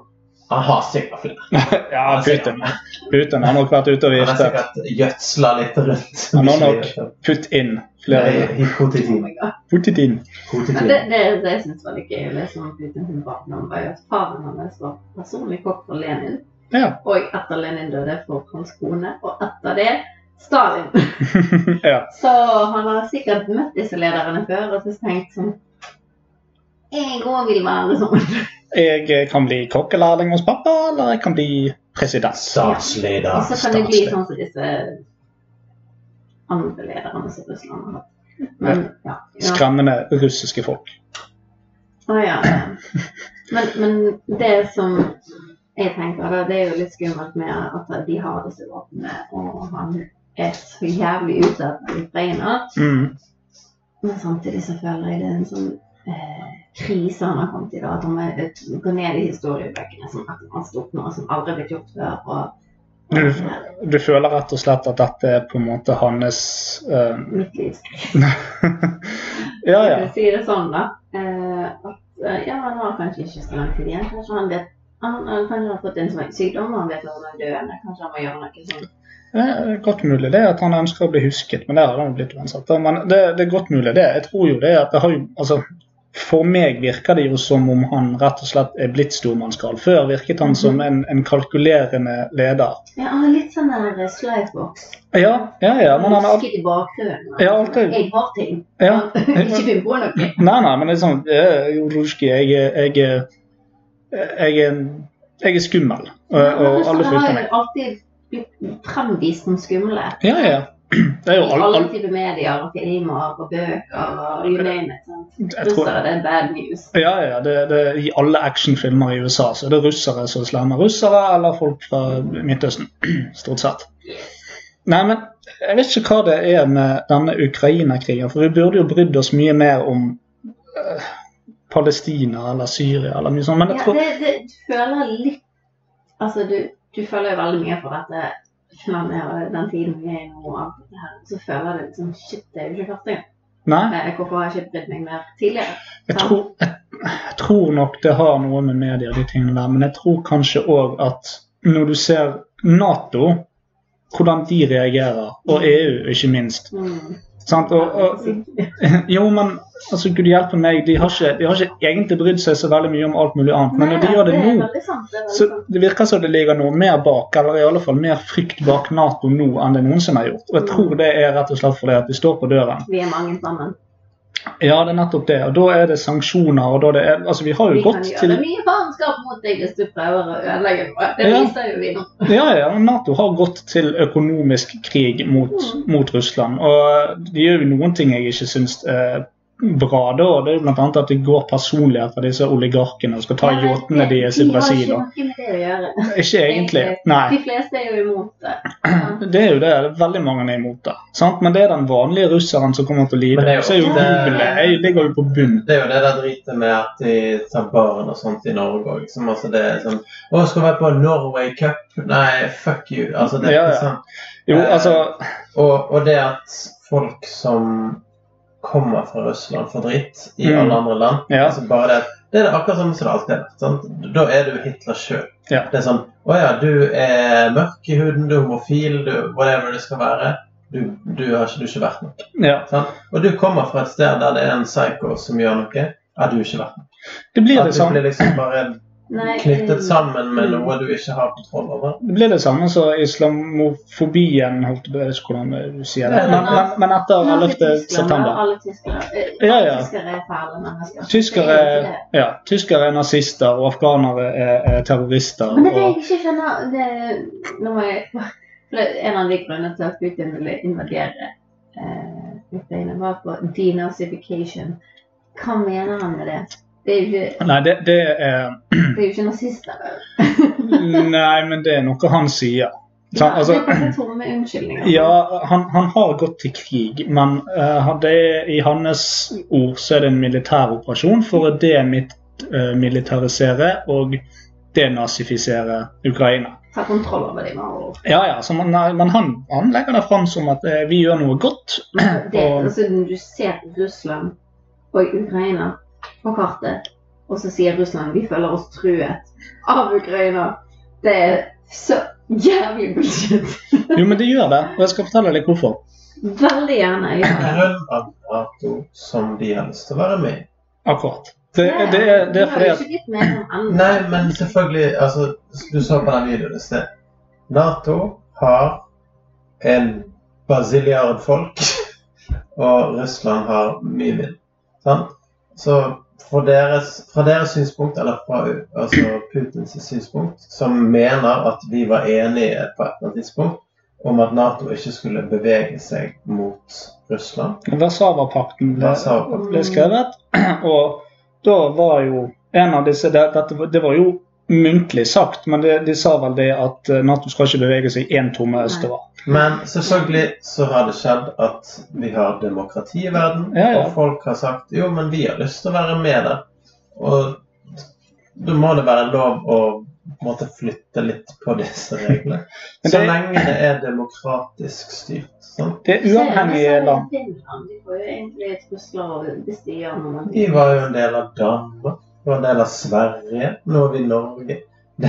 Han har sikkert flere. <laughs> ja, Putin. Putin har nok vært ute og Han har sikkert gjødsla litt rundt. Han har nok putt inn flere. Putt inn. Men det, det, det jeg synes var litt gøy å lese om Putin sin var jo at faren hans var personlig kokk for Lenin. Ja. Og etter Lenin døde for hans kone, og etter det Stalin. <laughs> ja. Så han har sikkert møtt disse lederne før og så tenkt sånn Jeg òg vil være sånn. Jeg kan bli kokkelærling hos pappa, eller jeg kan bli president. Statsleder. Og så kan det bli sånn som disse andre lederne som Russland har hatt. Men ja. ja. Skremmende russiske folk. Å, ah, ja. Men, men det som jeg tenker, det er jo litt skummelt med at de har disse våpnene, og han er så jævlig utsatt for Ukraina. Mm. Men samtidig så føler jeg det er en sånn eh, krise han har kommet i. da, At han går ned i historiebøkene som at han annet stort noe som aldri har blitt gjort før. og Du, du føler rett og slett at dette er på en måte hans uh... Mitt liv. <laughs> Ja, ja. Jeg si det sånn, da. Uh, at uh, ja, han har kanskje ikke så lang tid igjen. Kanskje han vet han, han kanskje har fått en sånn sykdom, og han vet at han er døende. Kanskje han må gjøre noe sånn. Det er godt mulig det at han ønsker å bli husket, men det har han blitt uansett. Men det, det er godt mulig det. Jeg tror jo det at det har jo Altså, for meg virker det jo som om han rett og slett er blitt stormannsgal. Før virket han som en, en kalkulerende leder. Ja, han er litt sånn der slivebox. Ja, ja, ja, men han er i bakgrunnen. Ja, alltid. Jeg har ting. ja. <laughs> Ikke finn på noe. Nei, nei, men det er sånn Jo, Jorduski, jeg, jeg, jeg, jeg er skummel. Og, og alle Han frykter har jo alltid blitt fremvist som skummel. Ja, ja. Det er jo alle, alle typer medier og filmer og bøker og you name it. sant? Russere, det er bad news. Ja, ja. Det, det, I alle actionfilmer i USA så er det russere som slammer russere, eller folk fra Midtøsten. <clears throat> Stort sett. Nei, men jeg vet ikke hva det er med denne Ukraina-krigen. For vi burde jo brydd oss mye mer om uh, Palestina eller Syria eller mye sånt. Men jeg Ja, det, det, du føler litt Altså, du, du føler jo veldig mye for dette landet den tiden vi er i nå. av, alt dette her. Så føler jeg det liksom Shit, det er jo ikke første gang. Nei. Eh, Hvorfor har jeg ikke brydd meg mer tidligere? Jeg tror, jeg, jeg tror nok det har noe med media og de tingene der, men jeg tror kanskje òg at når du ser Nato, hvordan de reagerer, og EU ikke minst Mm. Sant? Og, og, jo, men altså, gud hjelpe meg, de har, ikke, de har ikke egentlig brydd seg så veldig mye om alt mulig annet. Men når de gjør det nå, så det virker som det ligger noe mer bak, eller i alle fall mer frykt bak Nato nå enn det noensinne har gjort. Og jeg tror det er rett og slett fordi at vi står på døren. Vi er mange sammen. Ja, det er nettopp det. Og da er det sanksjoner, og da er det Altså, vi har jo Vi kan gjøre til mye faenskap mot deg hvis du prøver å ødelegge noe. Det Ja. viser jo vi nå. <laughs> Ja, ja, Nato har gått til økonomisk krig mot, mot Russland. Og de gjør jo noen ting jeg ikke syns er bra. da, Det er bl.a. at de går personlig etter disse oligarkene og skal ta yachtene deres i Brasil. De har ikke noe med det å gjøre. Ikke <laughs> egentlig. Nei. De fleste er jo imot det. <clears throat> Det er jo det. det Veldig mange er imot det. Sant? Men det er den vanlige russeren som kommer til å lide. Det er jo Så er jo jubelet Det går jo på bunn. Det er jo det der dritet med at de tar barn og sånt i Norge òg. Altså det er sånn Å, skal være på Norway Cup? Nei, fuck you. Altså, det er Ja, ikke ja. sånn. Jo, Eh, altså Og, og det at folk som kommer fra Russland for dritt i Mm. alle andre land Ja. altså det, det er akkurat som det alltid er. sant? Da er du Hitler sjøl. Ja. Det er sånn Å ja, du er mørk i huden, du er homofil, du whatever det skal være. Du, du har ikke, du ikke vært noe. Ja. Sant? Og du kommer fra et sted der det er en psycho som gjør noe. Har du ikke vært noe. Det blir det sånn. blir liksom bare Nei, knyttet sammen med mm. noe du ikke har kontroll over. Det blir det samme som islamofobien, holdt på- hvordan du sier det. Men, men, men etter Nei, 11. Tyskland, september. Alle tyskere, eh, Ja, alle ja. tyskere er fæle mennesker. Tyskere, er ja, tyskere er nazister, og afghanere er, er terrorister. Men det er det jeg ikke skjønner det, nå må jeg, En av de grunnene til at Putin ville invadere eh, Ukraina, var på denazification. Hva mener han med det? Det er jo ikke, nei, det, det er det er jo ikke nazister. <laughs> Nei, men det er noe han sier. Ja, altså, det er tomme unnskyldninger. ja, han, han har gått til krig, men uh, det i hans ord så er det en militær operasjon for å demilitarisere og denazifisere Ukraina. Ta kontroll over dem. Og, Ja, ja, så man, men han, han legger det fram som at uh, vi gjør noe godt. det, Og- altså, når du ser Russland og Ukraina på kartet, og så sier Russland vi føler oss truet av Ukraina. Det er så jævlig bullshit. <laughs> Jo, men det gjør det, og jeg skal fortelle deg hvorfor. Veldig gjerne gjør det. Nato som de har lyst til å være med i. Akkurat. Det, det, det, det er fordi at. Nei, men selvfølgelig altså, Du så på den videoen i sted. Nato har en bazilliard folk, <laughs> og Russland har mye mindre. Sant? Så fra deres, fra deres synspunkt, eller fra altså Putins synspunkt, som mener at vi var enige på et eller annet tidspunkt om at Nato ikke skulle bevege seg mot Russland. Warszawapakten ble, ble skrevet, <clears throat> og da var jo en av disse Det, det var jo muntlig sagt, men de, de sa vel det at eh, Nato skal ikke bevege seg én tomme østover. Men selvfølgelig så har det skjedd at vi har demokrati i verden, Ja, ja. og folk har sagt jo, men vi har lyst til å være med der. Og da må det være lov å måtte flytte litt på disse reglene. Så det- lenge det er demokratisk styrt. Sånn. Det er uavhengige land. De var jo en del av Danmark, vi var en del av Sverige, nå er vi i Norge. <laughs> Det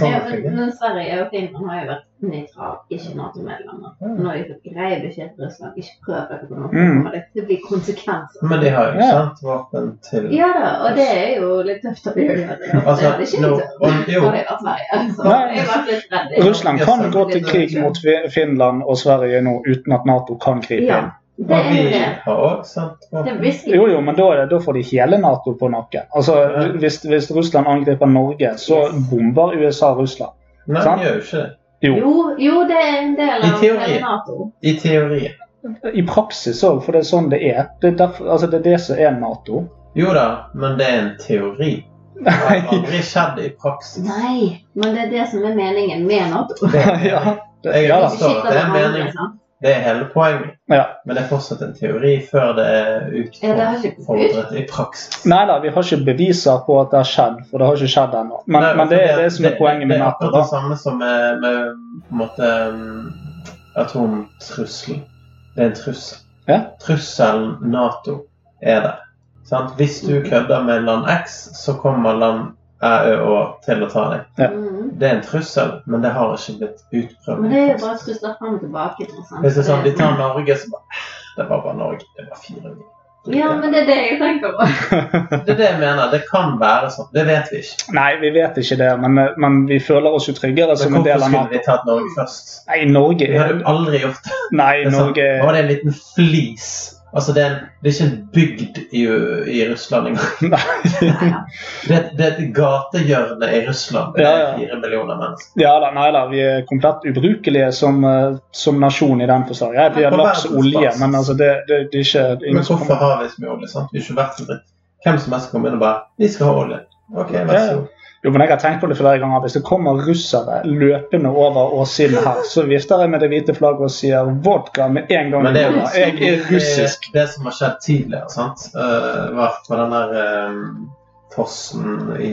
Ja, men, men Sverige og Finland har jo vært nøytrale, ikke Nato-medlemmer. Nå Når de fikk grei beskjed til Russland, ikke prøv dere på noe, Mm. kommer det blir konsekvenser. Men de har jo Ja. sendt våpen til Ja da, og det er jo litt tøft at de gjør det. Altså, det er ikke litt tøft. og- jo. jeg var Sverige. Så Nei. jeg var litt redd. Russland kan gå til krig mot Finland og Sverige nå uten at Nato kan gripe Ja, inn. Det er jo det. Jo, jo, men da, da får de hele Nato på nakken. Altså, Ja. hvis, hvis Russland angriper Norge, så Yes. bomber USA Russland. Nei, Sant? de gjør jo ikke det. Jo, Jo, jo, det er en del av hele Nato. I teorien. i praksis òg, for det er sånn det er. Det er, derfor, altså, det er det som er Nato. Jo da, men det er en teori. Det har aldri skjedd i praksis. Nei, men det er det som er meningen med Nato. Det, <laughs> ja, det, Jeg forstår at det er meningen. Det er hele poenget. Ja. Men det er fortsatt en teori før det er utfordret i praksis. Nei da, vi har ikke beviser på at det har skjedd, for det har ikke skjedd ennå. Men, Nei, men det det, er det som er poenget med Det er akkurat det samme som med, med på en måte um, atomtrusselen. Det er en trussel. Ja. Trusselen Nato er der. Sant? Hvis du kødder med land X, så kommer land Æ, Ø og til å ta deg. Ja. Mm. Det er en trussel, men det har ikke blitt utprøvd. Men det er jo bare trusler frem og tilbake. Hvis det er sånn, De tar Norge, så bare Det var bare Norge. Det var fire år. Ja, men det er det jeg tenker på. Det er det jeg mener. Det kan være sånn. Det vet vi ikke. Nei, vi vet ikke det, men, men vi føler oss jo tryggere som en del hvorfor skulle vi tatt Norge først? Nei, Norge Vi hadde er jo aldri gjort det. Nei, Det Norge... Sånn, var det en liten flis. Altså, det er, en, det er ikke en bygd i, i Russland engang. <laughs> <laughs> Det, det er et gatehjørne i Russland. Det Ja, ja. fire millioner mennesker. Ja da, nei da, vi er komplett ubrukelige som, eh, som nasjon i den forstand. Jeg På laks olje, men altså, det, det, det er ikke det Men hvorfor har vi så mye olje? sant? Vi er ikke verdt dritt. Hvem som helst kommer inn og bare 'Vi skal ha olje'. Ok, vær så god. Jo, men jeg har tenkt på det flere ganger. Hvis det kommer russere løpende over åssiden her, så vifter jeg med det hvite flagget og sier vodka med en gang. Men det er jo Jeg er russisk. Det, det som har skjedd tidligere, sant? Uh, var på den der um, fossen i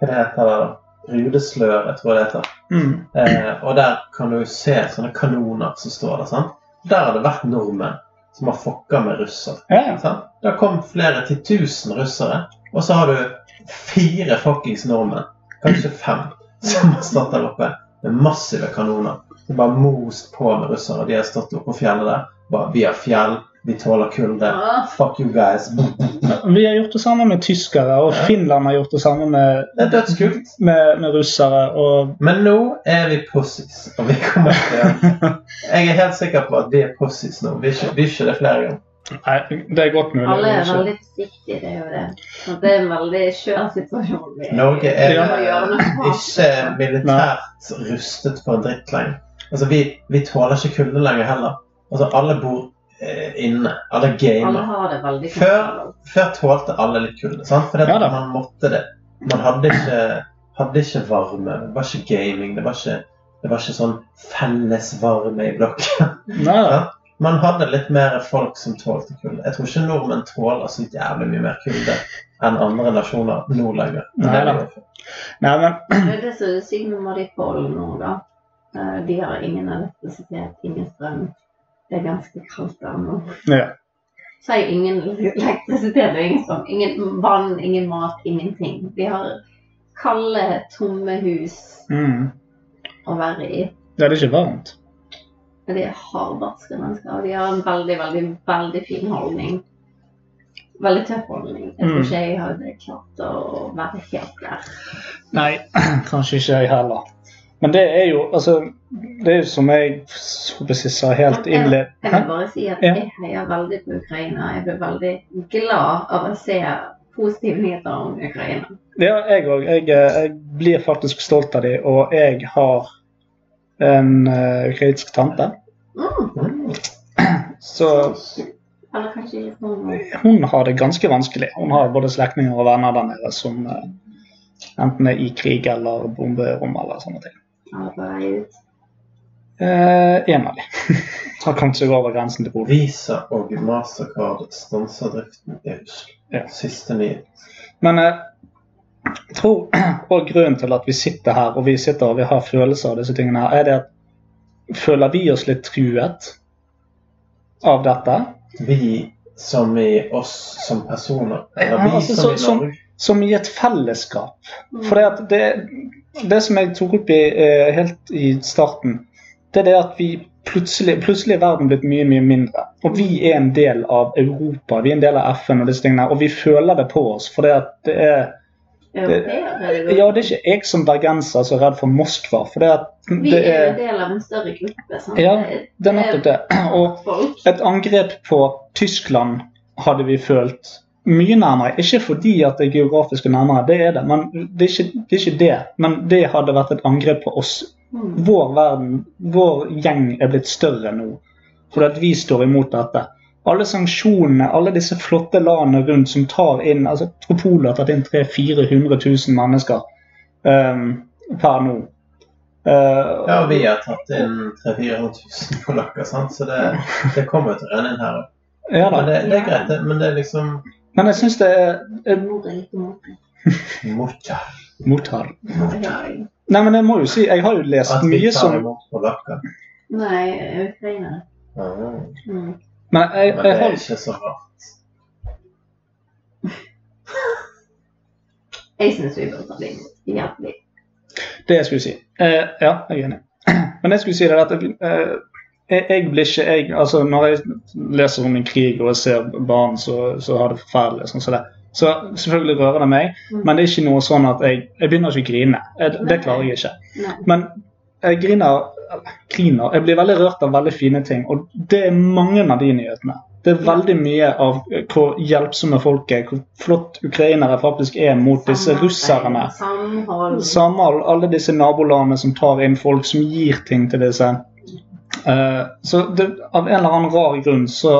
Hva det heter det? Rudeslør, jeg tror det heter. Mm. Uh, og der kan du se sånne kanoner som står der. sant? Der har det vært nordmenn som har fucka med russere. Ja, sant? Det har kommet flere til tusen russere, og så har du fire fuckings nordmenn, kanskje fem, som har stått der oppe med massive kanoner. Som bare most på med russere. De har stått oppe på fjellet der. Bare, vi har fjell, vi tåler kulde. Fuck you guys. Vi har gjort det samme med tyskere, og Ja. Finland har gjort det samme med, Det er dødskult. med, med russere. Og Men nå er vi pussies, og vi kommer til å <laughs> Jeg er helt sikker på at vi er pussies nå. Vi er ikke, vi er ikke det flere ganger. Nei, det er godt mulig. Alle er veldig forsiktige, det er jo det. Så det er en veldig skjør situasjon. Norge er smart. ikke militært rustet for dritt lenger. Altså, vi, vi tåler ikke kulde lenger heller. Altså, alle bor eh, inne. Alle Alle gamer. har det veldig Før, før tålte alle litt kulde, sant? Fordi Ja man måtte det. Man hadde ikke, hadde ikke varme. Det var ikke gaming. Det var ikke, det var ikke sånn felles varme i blokken. Nei. Ja. <laughs> Man hadde litt mer folk som tålte kulde. Jeg tror ikke nordmenn tåler så jævlig mye mer kulde enn andre nasjoner nå lenger. Nei de. Nei, men Det er det som er sykt med Mariupol nå, da. Eh, De har ingen elektrisitet, ingen strøm. Det er ganske kaldt der nå. ja. jeg ingen elektrisitet og ingen strøm. Ingen vann, ingen mat, ingenting. De har kalde, tomme hus Mm. å være i. ja, det er ikke varmt. Men de er hardbarske mennesker, og de har en veldig, veldig, veldig fin holdning. Veldig tøff holdning. Jeg tror Mm. ikke jeg hadde klart å være helt der. Nei, <clears throat> kanskje ikke jeg heller. Men det er jo altså Det er jo som jeg så precis sa helt innledd Jeg vil bare si at jeg heier veldig på Ukraina. Jeg blir veldig glad av å se positive nyheter om Ukraina. Ja, jeg òg. Jeg, eh, jeg blir faktisk stolt av dem, og jeg har en uh, ukrainsk tante. Mm. Så Eller kanskje ikke hun har det ganske vanskelig. Hun har både slektninger og venner der nede som eh, enten er i krig eller bomberom eller sånne ting. eller på vei ut. Eh, en av dem <laughs> har kommet seg over grensen til Polen. Visa og Mastercard stanser driften i Russland. Ja. Siste nyhet. Men eh, jeg tror <clears throat> og grunnen til at vi sitter her og vi sitter og vi har følelser av disse tingene, her, er det at føler vi oss litt truet av dette? Vi som i oss som personer. Eller Ja, altså, som i så- som- Som i et fellesskap. Mm. For det det, som jeg tok opp i eh, helt i starten, det er det at vi plutselig, plutselig er verden blitt mye mye mindre. Og vi er en del av Europa, vi er en del av FN og disse tingene, og vi føler det på oss. For det, at det er er Ja, det er ikke jeg som bergenser som er redd for Moskva. For det, at Vi det er er en del av en større gruppe. Sant? Ja, det er nettopp det. Og et angrep på Tyskland hadde vi følt mye nærmere. Ikke fordi at det er geografisk nærmere, det er det, men det er, ikke, det er ikke det. Men det hadde vært et angrep på oss. Mm. Vår verden, vår gjeng er blitt større nå. Fordi at vi står imot dette. Alle sanksjonene, alle disse flotte landene rundt som tar inn altså Tropolet har tatt inn 300 000-400 000 mennesker um, per nå. Uh, Ja, vi har tatt inn 300 000-400 000 polakker, sant? så det, det kommer jo til å renne inn her òg. ja. Men det, det er greit, det. Men det er liksom Men jeg syns det er Mortar. Mor litt mor. Motja. Nei, men jeg må jo si, jeg har jo lest mye som At vi tar imot polakker. Nei, ukrainere. Ah, Mm. Men jeg, Men det jeg er har ikke så rart. <laughs> Jeg syns vi bør ta det inn Hjertelig. Det jeg skulle si. Eh, ja, jeg er enig. <clears throat> Men jeg skulle si det at eh, jeg, blir ikke jeg, altså Når jeg leser om en krig og jeg ser barn som har det forferdelig, sånn som det, så selvfølgelig rører det meg, Mm. men det er ikke noe sånn at jeg, jeg begynner ikke å grine. Jeg, det klarer jeg ikke. Nei. Men jeg griner, griner. Jeg blir veldig rørt av veldig fine ting. Og det er mange av de nyhetene. Det er veldig mye av hvor hjelpsomme folk er, hvor flott ukrainere faktisk er mot disse russerne. Samhold. Samhold, alle disse nabolandene som tar inn folk, som gir ting til disse. Eh, så det, av en eller annen rar grunn så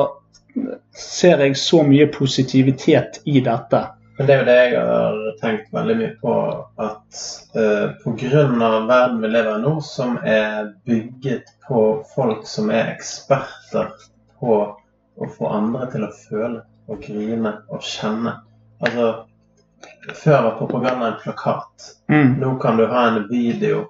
ser jeg så mye positivitet i dette. Men det er jo det jeg har tenkt veldig mye på. At uh, pga. verden vi lever i nå, som er bygget på folk som er eksperter på å få andre til å føle og grine og kjenne. Altså, Før var propaganda en plakat. Mm. Nå kan du ha en video.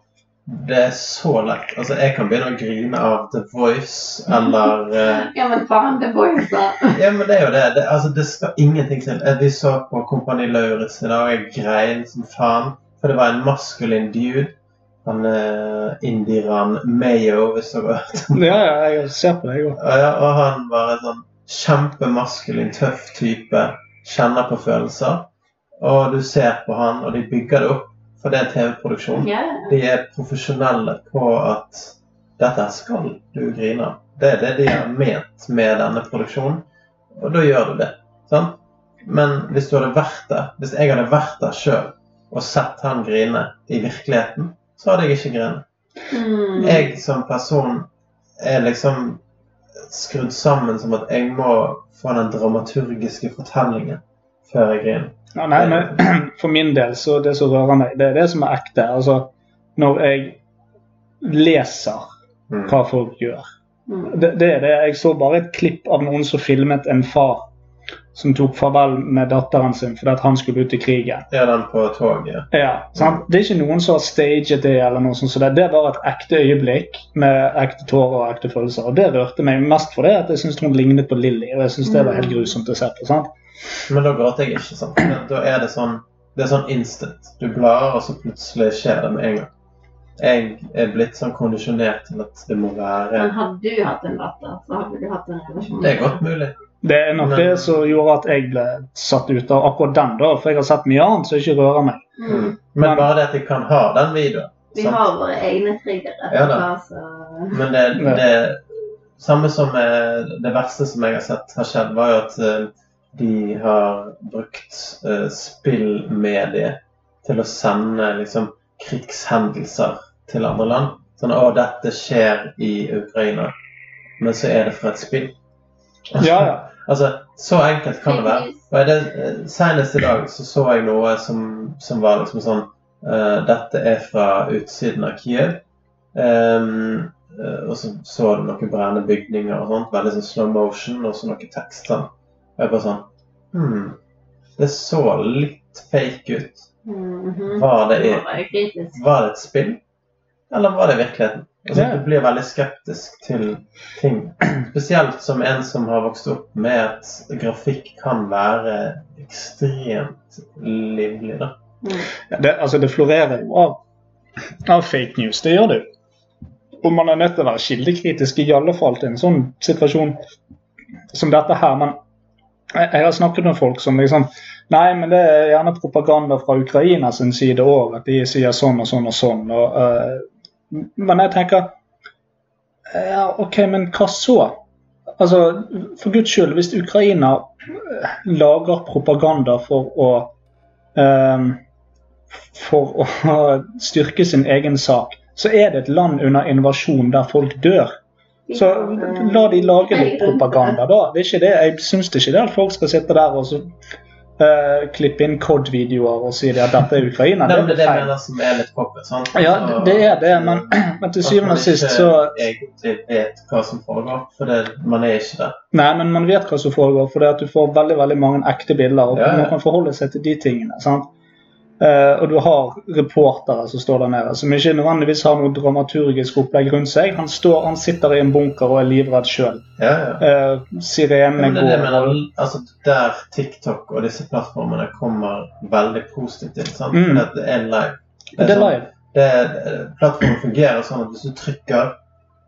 Det er så lett. Altså, Jeg kan begynne å grine av The Voice eller uh... Ja, men faen, The Voice, da. <laughs> ja, men det er jo det. det altså, det skal ingenting til. Eh, Vi så på Kompani Lauritz i dag, og jeg grein som faen. For det var en maskulin dude. Han uh, indieren Mayo, hvis du har hørt om Ja, ja, jeg ser på det, jeg òg. og, ja, og han var en sånn kjempemaskulin, tøff type. Kjenner på følelser. Og du ser på han, og de bygger det opp, for det er TV-produksjon. De er profesjonelle på at dette skal du grine av. Det er det de har ment med denne produksjonen, og da gjør du det. Sant? Men hvis du hadde vært der, hvis jeg hadde vært der sjøl og sett han grine i virkeligheten, så hadde jeg ikke grinet. Mm. Jeg som person er liksom skrudd sammen som at jeg må få den dramaturgiske fortellingen før jeg griner. Ja, nei, men <clears throat> for min del, så det som rører meg, det er det som er ekte. Altså, når jeg leser Mm. hva folk gjør. Mm. Det, det er det. Jeg så bare et klipp av noen som filmet en far som tok farvel med datteren sin fordi at han skulle ut i krigen. Ja, den på toget? Ja, sant? Det er ikke noen som har staget det, eller noe sånt. Så det, det var et ekte øyeblikk med ekte tårer og ekte følelser. Og det rørte meg mest fordi at jeg syntes hun lignet på Lilly, og jeg syntes det var helt grusomt å se på. sant? Men da gråter jeg ikke, sant? Men Da er det sånn Det er sånn instant. Du blar, og så plutselig skjer det med en gang. Jeg er blitt sånn kondisjonert til at det må være Men hadde du hatt en datter, så hadde du hatt en relasjon. Det er godt mulig. Det er nok Men- det som gjorde at jeg ble satt ut av akkurat den, da. For jeg har sett mye annet som ikke rører meg. Mm. Men Men- bare det at jeg kan ha den videoen Vi sant? har våre egne triggere. Ja da. altså. Men det, det samme som eh, det verste som jeg har sett har skjedd, var jo at eh, de har brukt eh, spillmediet til å sende liksom krigshendelser til andre land. Sånn 'Å, dette skjer i Ukraina', men så er det fra et spill. Ja, ja. <laughs> Altså, så enkelt kan det være. Og det, eh, Senest i dag så så jeg noe som, som var liksom sånn uh, Dette er fra utsiden av Kiev. Um, og så så du noen brennende bygninger og sånt. Veldig sånn slow motion, og så noe tekst. sånn. Og jeg bare sånn hmm, Det så litt fake ut. Mhm. Var det, kritisk. var det et spill? Eller var det virkeligheten? Altså, yeah. Du blir veldig skeptisk til ting. Spesielt som en som har vokst opp med at grafikk kan være ekstremt livlig. da. Mm. Ja, Det, altså, det florerer jo av av fake news. Det gjør det jo. Og man er nødt til å være kildekritisk i alle fall til en sånn situasjon som dette her. Men jeg, har snakket med folk som liksom Nei, men det er gjerne propaganda fra Ukraina sin side òg, at de sier sånn og sånn og sånn. Og, uh, men jeg tenker ja, OK, men hva så? Altså, For guds skyld, hvis Ukraina eh, lager propaganda for å um, for å <laughs> styrke sin egen sak, så er det et land under invasjon der folk dør. Så la de lage litt propaganda, da. Det er ikke det. Jeg syns ikke det at folk skal sitte der og så, uh, klippe inn COD-videoer og si at dette er Ukraina. Det det er det jeg mener som er litt poppet. sant? Ja, det er det, men, <clears throat> men til syvende og sist så egentlig vet hva som foregår, for det, man er ikke der. Nei, men man vet hva som foregår, for det at du får veldig veldig mange ekte bilder. og Ja, ja. Man kan forholde seg til de tingene. sant? Eh, og du har reportere som står der nede, som ikke nødvendigvis har noe dramaturgisk opplegg rundt seg. Han, står, han sitter i en bunker og er livredd sjøl. Ja, ja. Uh, Ja, Sirenene det er det går. mener. Altså, der TikTok og disse plattformene kommer veldig positivt inn. sant? Mm. Det er live. Det er sånn- live. det er, plattformen fungerer sånn at hvis du trykker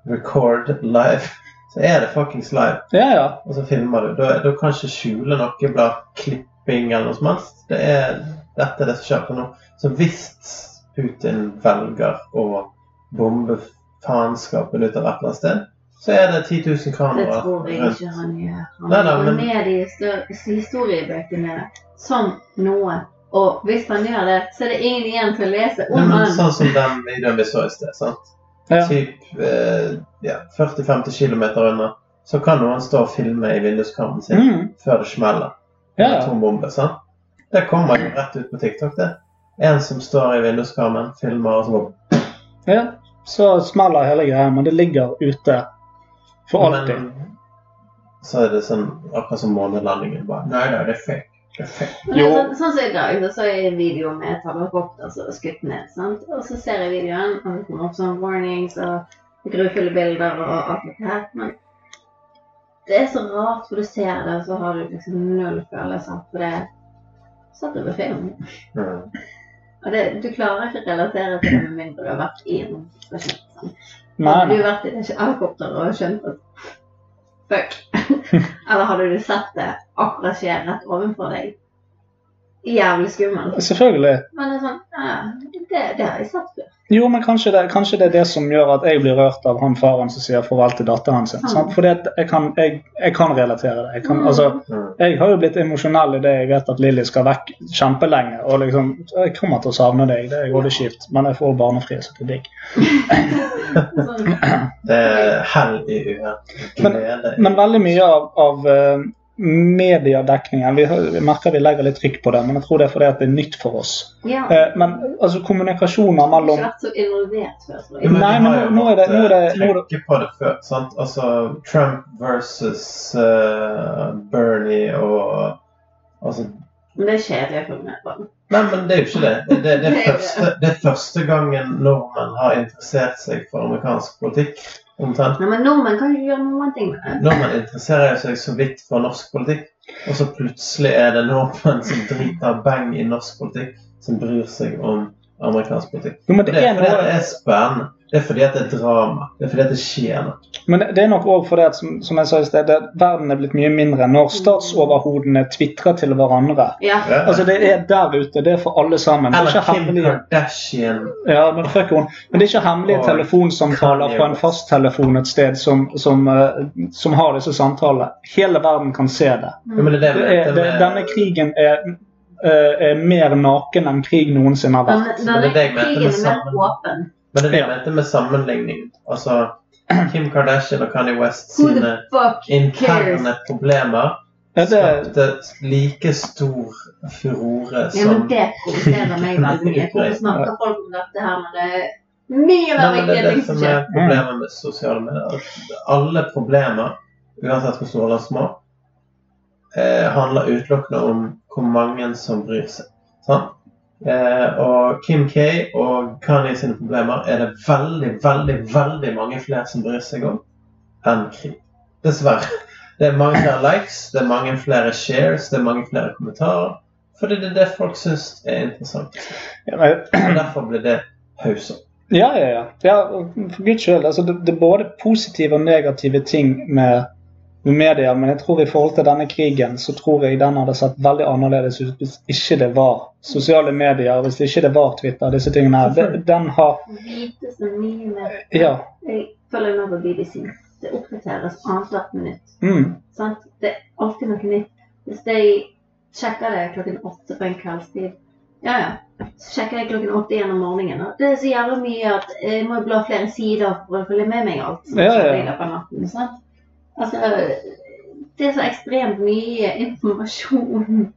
'record live', så er det fuckings live. Ja, ja. Og så filmer du. Da, da kan ikke skjule noe blant klipping eller noe som helst. Det er, dette er det som skjer på nå. Så hvis Putin velger å bombe faenskapen ut av et eller annet sted, så er det 10 000 kameraer. Det tror jeg rundt. ikke han gjør. Han Nei, nei, går men- ned i historiebøkene som noe. Og hvis han gjør det, så er det ingen igjen til å lese Nei, om men sånn som den videoen vi så i sted. sant? ja. Typ eh, ja, 40-50 km unna. Så kan noen stå og filme i vinduskarmen sin Mm. før det smeller. Ja. atombombe. sant? Det kommer jo rett ut på TikTok, det. En som står i vinduskarmen, filmer, og sånn. ja. Så smeller hele greia, men det ligger ute for alltid. Men så er det sånn akkurat som månelandingen. bare, Nei, nei, det er fake. Det er fake. Er Jo. sånn, sånn som i dag, så så jeg en video med et helikopter som er skutt ned. sant? Og så ser jeg videoen, og det kommer opp sånn warnings og grufulle bilder og alt dette her. Men det er så rart, for du ser det, og så har du liksom null følelser for det. Satt over film. Mm. Og det, du klarer ikke å relatere til det med mindre du har vært i en situasjon. Hadde du vært i et helikopter og skjønt at fuck, <laughs> eller hadde du sett det akkurat skje rett ovenfor deg? Jævlig skummelt. Selvfølgelig. Men det er sånn, ja, det, det har jeg sett før. Jo, men kanskje det, kanskje det er det som gjør at jeg blir rørt av han faren som sier farvel til datteren sin. Mm. Sant? Fordi at jeg kan, jeg, jeg kan relatere det. Jeg, kan, Mm. altså, jeg har jo blitt emosjonell i det jeg vet at Lilly skal vekk kjempelenge. Og liksom, jeg kommer til å savne deg, det er kjipt, men jeg får barnefri, så det er digg. <laughs> Det er hell i uhet. Men- Men veldig mye av, av eh, mediedekningen vi, vi merker vi legger litt trykk på det, men jeg tror det er fordi at det er nytt for oss. ja, Eh, men altså kommunikasjoner jeg har mellom ikke vært så involvert før. tror jeg. Nei, men nå- nå er det- nå er det- nå er det- på det før. sant? Altså Trump versus uh, Bernie og altså Men det er kjedelig for meg. Nei, men det er jo ikke det. Det, det, det, <laughs> Det er første, det er første gangen nordmenn har interessert seg for amerikansk politikk. Omtrent. Nei, men nordmenn kan ikke gjøre noen ting med det. Nordmenn interesserer seg så vidt for norsk politikk, og så plutselig er det nordmenn som driter bang i norsk politikk, som bryr seg om amerikansk politikk. Jo, men Det det er er det noe er spennende. Det er fordi at det er drama. Det er fordi at det skjer noe. Men det er nok òg fordi at, som, som jeg sa i sted, verden er blitt mye mindre når statsoverhodene tvitrer til hverandre. Ja. Altså Det er der ute, det er for alle sammen. Er Eller Kim hemmelige, Kardashian. ja, men, fuck hun. men det er ikke hemmelige telefonsamtaler fra en fasttelefon et sted som, som, eh, som har disse samtalene. Hele verden kan se det. Ja, men det er det det, er, det denne krigen er, eh, er mer naken enn krig noensinne har vært. Men denne krigen er mer åpen. Men det er Ja. dette med sammenligning. Altså Kim Kardashian og Kanye West sine interne problemer Ja, det, skapte like stor furore Ja, som men det provoserer meg veldig mye. Hvorfor <laughs> snakker folk om dette her når det er mye verre enn det det som som er problemet med sosiale medier. Alle problemer, uansett hvor store eller små, eh, handler utelukkende om hvor mange som bryr seg. Sant? Eh, og Kim K og Kanye sine problemer er det veldig, veldig, veldig mange flere som bryr seg om enn krig. Dessverre. Det er mange flere likes, det er mange flere shares, det er mange flere kommentarer. Fordi det er det folk syns er interessant. ja, Og derfor blir det hausse. Ja, ja, ja. ja for guds skyld. Altså, det, det er både positive og negative ting med media, men jeg tror i forhold til denne krigen, så tror jeg den hadde sett veldig annerledes ut hvis ikke det var sosiale medier, hvis ikke det var Twitter, disse tingene her. Den, Den har. Ja. Jeg følger med på BBC. Det oppdateres annethvert minutt. Mm. Sant? Det er alltid noe nytt. Hvis jeg sjekker det klokken åtte på en kveldstid, ja ja, så sjekker jeg klokken åtte igjen om morgenen. og Det er så jævlig mye at jeg må bla flere sider for å følge med meg alt som Ja, ja. natten. Sant? Altså, det er så ekstremt mye informasjon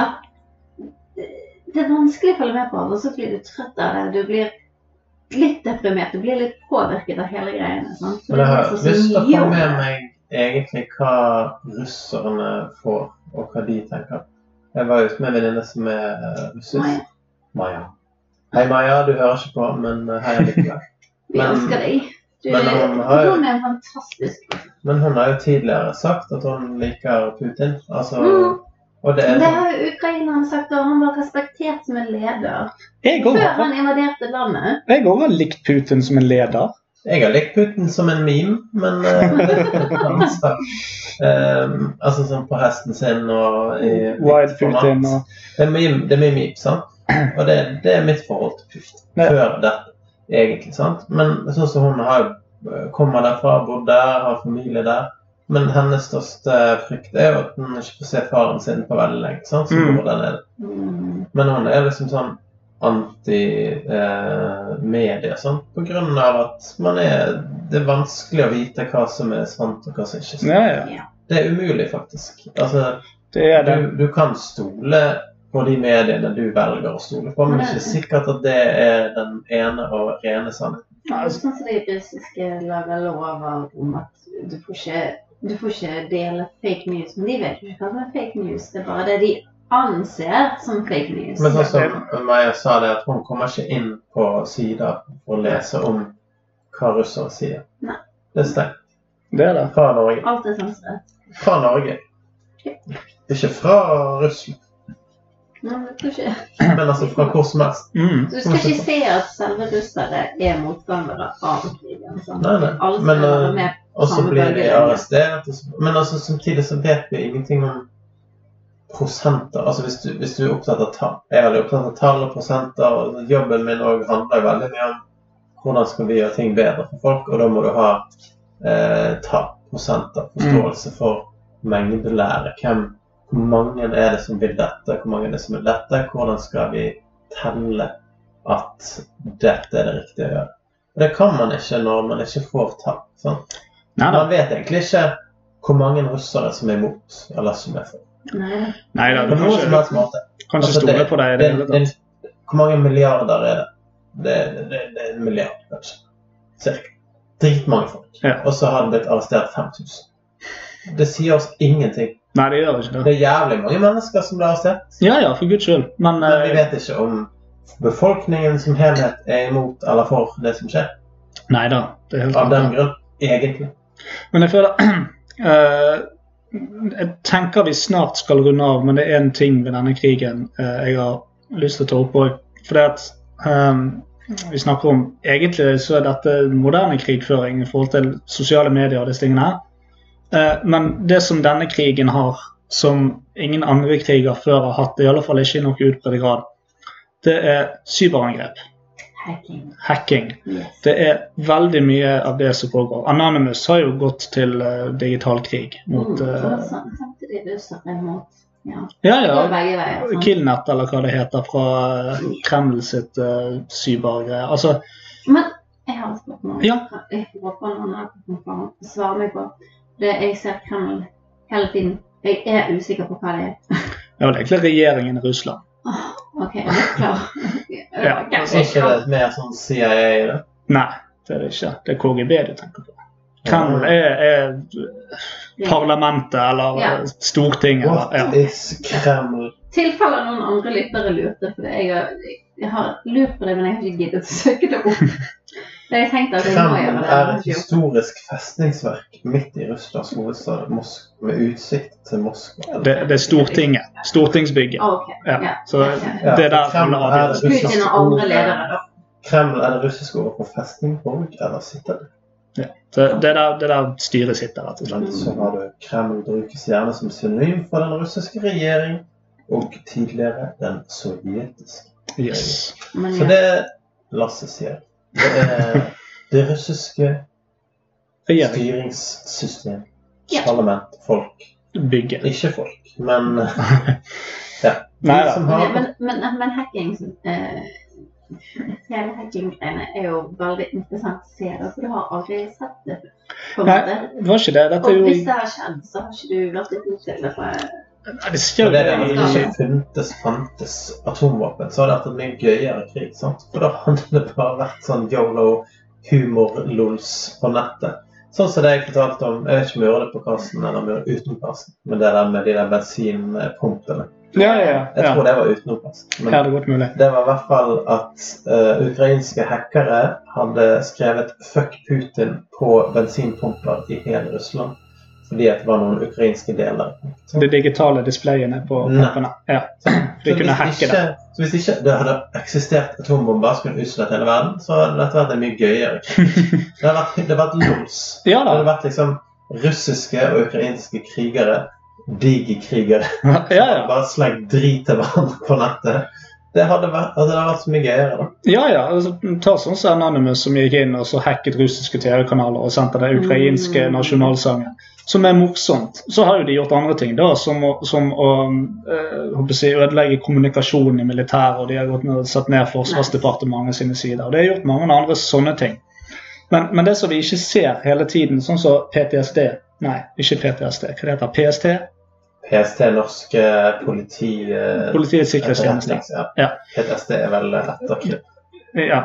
at det er vanskelig å følge med på, og så blir du trøtt av det. Du blir litt deprimert, du blir litt påvirket av hele greiene. Sant? Så Men jeg har lyst til å få med meg egentlig hva russerne får, og hva de tenker. Jeg var ute med en venninne som er eh, russisk. Maja. Hei, Maja. Du hører ikke på, men eh, hei likevel. <laughs> Vi elsker deg. Du, men han har Hun er fantastisk. Men hun har jo tidligere sagt at hun liker Putin. Altså, Mm. Og det er Det sånn har jo ukraineren sagt, og han var respektert som en leder. Jeg Før òg han invaderte landet. jeg også har likt Putin som en leder. Jeg har likt Putin som en meme, men. Um, <laughs> altså sånn på hesten sin og i Wild. Putin og Det er mye, det er mye meme, sant? Og det, det er mitt forhold til Putin. Før det, egentlig. sant? Men sånn som hun har jo kommer derfra, bor der, har familie der. Men hennes største frykt er jo at hun ikke får se faren sin på veldig lenge. sant? Så Mm. den er. Men hun er liksom sånn anti-media, sånn, på grunn av at man er Det er vanskelig å vite hva som er sant og hva som ikke er sant. Ja. Ja. Det er umulig, faktisk. Altså, Det er det. du, du kan stole på de mediene du velger å stole på, men det er ikke sikkert at det er den ene og rene sannheten. Er sånn som de russiske lager lover om at du får ikke, du får ikke dele fake news. Men de vet jo ikke hva som er fake news. Det er bare det de anser som fake news. Men sånn som Maja sa det, at hun kommer ikke inn på sider for å lese om hva russere sier. Nei. Det er stengt. det er det. Fra Norge. Alt er sensurert. Fra Norge. Ikke fra Russland, Nei, men jeg tror ikke. men altså fra hvor som helst. Mm. Så du skal ikke se at selve russere er motstandere av krigen. sant? Nei, nei. Alle Men, eh, med. Og så blir de arrestert. og så- Men altså, samtidig så vet vi ingenting om prosenter. Altså hvis du, hvis du er opptatt av tall. Jeg er veldig opptatt av tall og prosenter. og Jobben min òg handler veldig mye om hvordan skal vi gjøre ting bedre for folk. Og da må du ha eh, tall, prosenter, forståelse for mengdelære. Hvem, hvor mange er det som vil dette, hvor mange er det som vil dette? Hvordan skal vi telle at dette er det riktige å gjøre? Og Det kan man ikke når man ikke får tall. sant? Man vet egentlig ikke hvor mange russere som er imot, eller som er for. Nei, Nei da, du kan ikke, kan ikke Altså, stole på deg i det Det, hele tatt. hvor mange milliarder er det? Det, det, det, det er en milliard, kanskje. Cirka. Dritmange folk. Ja. Og så har det blitt arrestert 5000. Det sier oss ingenting. Nei, det gjør ikke det. Det er jævlig mange mennesker som det har sett. Ja ja, for guds skyld. Men, Men vi eh, vet ikke om befolkningen som helhet er imot eller for det som skjer. Nei da. Det er helt Av den grunn. Egentlig. Men jeg føler uh, <clears throat> Jeg tenker vi snart skal runde av, men det er en ting ved denne krigen uh, jeg har lyst til å ta opp òg. For det at um, vi snakker om Egentlig så er dette moderne krigføring i forhold til sosiale medier og disse tingene her. Eh, men det som denne krigen har, som ingen andre kriger før har hatt, i alle fall ikke i noe utbredt grad, det er cyberangrep. hacking. Hacking. Yes. Det er veldig mye av det som pågår. Anonymous har jo gått til uh, digital krig mot uh, eh, Ja. Ja, ja. Killnet, eller hva det heter, fra Kreml sitt uh, cybergreie. Altså, Men jeg har et spørsmål. Ja. Jeg håper noen kan meg på. Det jeg ser Kreml hele tiden. Jeg er usikker på hva det er. Ja, det er egentlig regjeringen i Russland. Åh, OK, jeg er klar. Ja, Er ikke det mer sånn CIA i det? Nei, det er det ikke. Det er KGB du tenker på. Kreml er, er parlamentet eller Ja. Stortinget. What ja. is Kreml? tilfelle noen andre lyttere lurte, for jeg har, jeg har lurt på det, men jeg har ikke giddet å søke det opp. Jeg tenkte at jeg må Kreml gjøre det. er et historisk festningsverk midt i Russlands hovedstad med utsikt til Moskva. Det, det er Stortinget. Stortingsbygget. Ah, ok. Ja, Ja. så det ja. Er der Kreml er det russiske ordet. Kreml er det russiske ordet for festningborg eller citadel. Ja. Så det er der, det er der styret sitter, rett og slett. Så har du Kreml brukes gjerne som synonym for den russiske regjering, og tidligere den sovjetiske. Yes. Så det Lasse sier, det er det russiske styringssystem. Ja. Parlament. Folk. Bygge. Ikke folk, men <laughs> ja. Nei har men, men, men hacking eh, Hele hacking-greiene er jo veldig interessant å se, for du har aldri sett det før. Nei, det var ikke det. Dette er Og jo hvis det har skjedd, så har ikke du vært ute. For Det skjer jo Men det det er det ikke funtes, fantes atomvåpen, så hadde det vært en mye gøyere krig. sant? For da hadde det bare vært sånn yolo-humor-lols på nettet. Sånn som det jeg fortalte om Jeg vet ikke om jeg gjorde det på kassen eller utenom kassen. Men det der med de der bensinpumpene. Ja, ja, ja. Jeg ja. tror det var utenom kassen. Ja, det godt mulig. det var i hvert fall at uh, ukrainske hackere hadde skrevet 'fuck Putin' på bensinpumper i hele Russland. Fordi at det var noen ukrainske deler. De digitale displayene på kampene. Ja. Så De kunne hacke det. Så hvis ikke det hadde eksistert atombomber som kunne utslett hele verden, så hadde dette vært en mye gøyere krig. <laughs> Det hadde vært, det vært lols. Ja Det hadde vært liksom russiske og ukrainske krigere, digikrigere, <laughs> Ja, ja. bare slengt drit til hverandre på nettet. Det hadde vært, altså, det hadde vært så mye gøyere, da. Ja, ja. Altså, ta sånn som Anonymous som gikk inn og så hacket russiske TV-kanaler og sendte den ukrainske Mm. nasjonalsangen. Som er morsomt. Så har jo de gjort andre ting, da, som å, som å øh, håper jeg, ødelegge kommunikasjonen i militæret. Og de har gått ned, satt ned Forsvarsdepartementet sine sider. Og det er gjort mange andre sånne ting. Men, men det som vi ikke ser hele tiden, sånn som PTSD Nei, ikke PTSD. Hva det heter PST? PST, norsk eh, politi... eh, Politiets sikkerhetstjeneste. Ja. Ja. PTSD er vel rett og slett. Ja.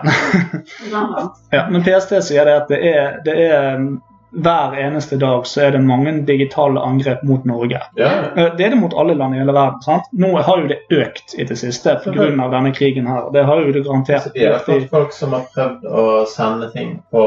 Ja, men PST sier det at det er, det er hver eneste dag så er det mange digitale angrep mot Norge. Ja. Eh, Det er det mot alle land i hele verden. sant? Nå har jo det økt i det siste pga. denne krigen her. Det har jo det garantert Så vi har fått folk som har prøvd å sende ting på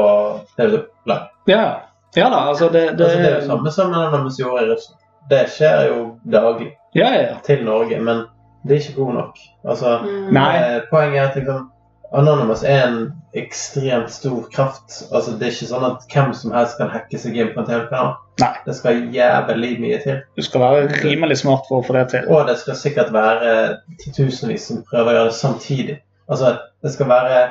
TV-land. Ja, ja da, altså det, det, Altså, det er jo samme som Anonymous gjorde i Russland. Det skjer jo daglig Ja, ja, ja. til Norge, men det er ikke god nok. Altså, Mm. Eh, Poenget er at liksom, Anonymous er en ekstremt stor kraft. Altså, det er ikke sånn at hvem som helst kan hacke seg inn på en TV-kanal. Nei. Det skal jævlig mye til. Du skal være rimelig smart for å få det til. Og det skal sikkert være titusenvis som prøver å gjøre det samtidig. Altså, det skal være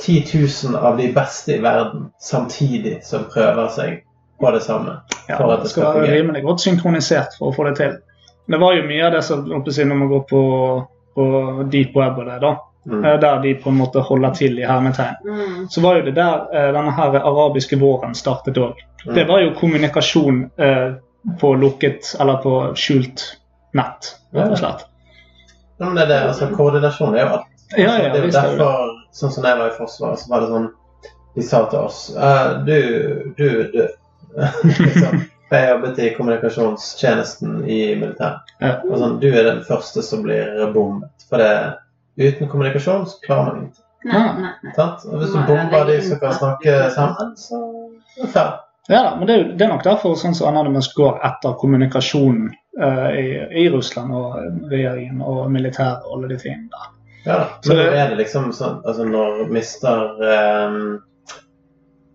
10 000 av de beste i verden samtidig som prøver seg på det samme. Ja, det det skal være rimelig godt synkronisert for å få det til. Det var jo mye av det som når man går på, på deep web og det, da, Mm. eh, der de på en måte holder til i hermetegn. Mm. så var jo det der eh, denne her arabiske våren startet òg. Mm. Det var jo kommunikasjon eh, på lukket eller på skjult nett, rett og slett. Ja, men det er det, altså Koordinasjon er jo alt. Ja, Altså, ja, det er jo visst er det det. derfor, sånn som jeg var i Forsvaret, så var det sånn De sa til oss Du, Du, du er <laughs> liksom. Jeg jobbet i kommunikasjonstjenesten i militæret. Ja. Og sånn, du er den første som blir bommet. For det, uten kommunikasjon så klarer man ingenting. Nei, nei, nei. Og hvis du bomber de som kan snakke sammen, så er det ferdig. Ja da, men det er, det er nok derfor sånn som Anonymous går etter kommunikasjonen uh, i, i Russland og regjeringen og militæret og alle de tingene der. Ja da. Så det- er det liksom sånn altså Når mister um,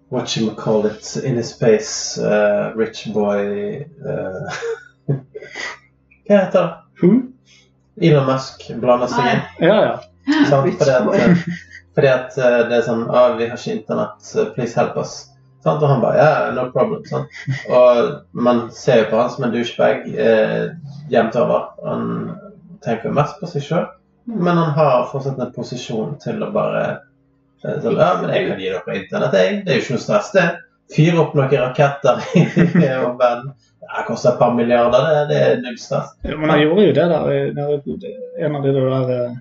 What you call it in his face uh, Rich boy uh, <laughs> Hva heter det? Who? Elon Musk blander seg inn. Ja, ja. Sant? Fordi at, eh, fordi at eh, det er sånn ah, 'Vi har ikke internett. eh, Please help us.' Sant? Og han bare ja, no problem. Sant? Og man ser jo på han som en douchebag eh, jevnt over. Han tenker mest på seg sjøl, men han har fortsatt en posisjon til å bare sånn, Ja, men jeg kan gi dere internett, jeg. Det er jo ikke noe stress, det. Fyre opp noen raketter i <laughs> verden. Det koster et par milliarder, det, det er null stress. Ja, Men han gjorde jo det der en av de der eh,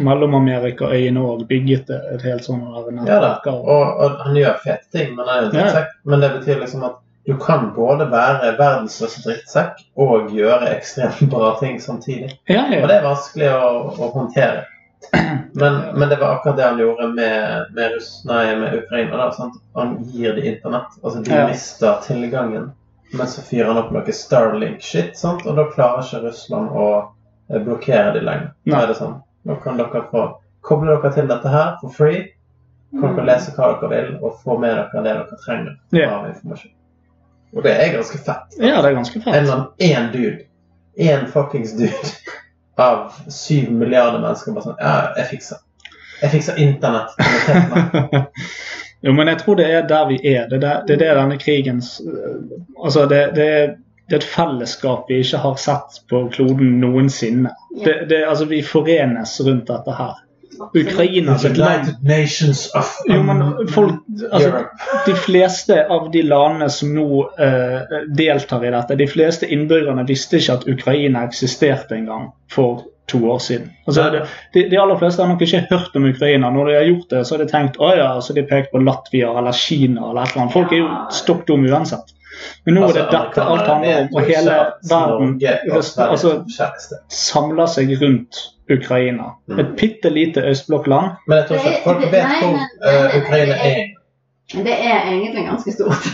Mellom-Amerika-øyene òg, bygget et helt sånn nettverk. Ja da, og, og han gjør fete ting, men, han er Ja. men det betyr liksom at du kan både være verdens største drittsekk og gjøre ekstremt bra ting samtidig. Ja, Og det er vanskelig å, å håndtere. Men, men det var akkurat det han gjorde med, med, nei, med Ukraina. Da, sant? Han gir de internett. Altså, de Ja. mister tilgangen. Men så fyrer han opp noe Starlink-shit, sant? og da klarer ikke Russland å eh, blokkere de lenger. Da er det sånn. Nå kan dere få koble dere til dette her for free. Kan dere lese hva dere vil, og få med dere det dere trenger av informasjon. Og det er ganske fett. ja, det er ganske En eller annen én dude, én fuckings dude <laughs> av syv milliarder mennesker bare sånn Ja, jeg fikser. Jeg fikser internett. <laughs> jo, men jeg tror det er der vi er. Det er der- det er denne krigens øh, Altså, det, det, er, det er et fellesskap vi ikke har sett på kloden noensinne. Ja. Det, det, altså, vi forenes rundt dette her. Ukraina sitt land Jo, men folk altså, De fleste av de landene som nå uh, deltar i dette, de fleste innbyggerne visste ikke at Ukraina eksisterte engang for to år siden. Altså, de, de aller fleste har nok ikke hørt om Ukraina. Når de har gjort det, så har de tenkt å ja, så har de pekt på Latvia eller Kina eller et eller annet. Folk er jo stokk dumme uansett. Men nå er det Altså, dette alt handler om, og hele verden er altså, samler seg rundt Ukraina. Mm. Et bitte lite østblokkland. Men jeg tror ikke folk vet hvor men- eh, nei, Ukraina er- er. Det er egentlig ganske stort.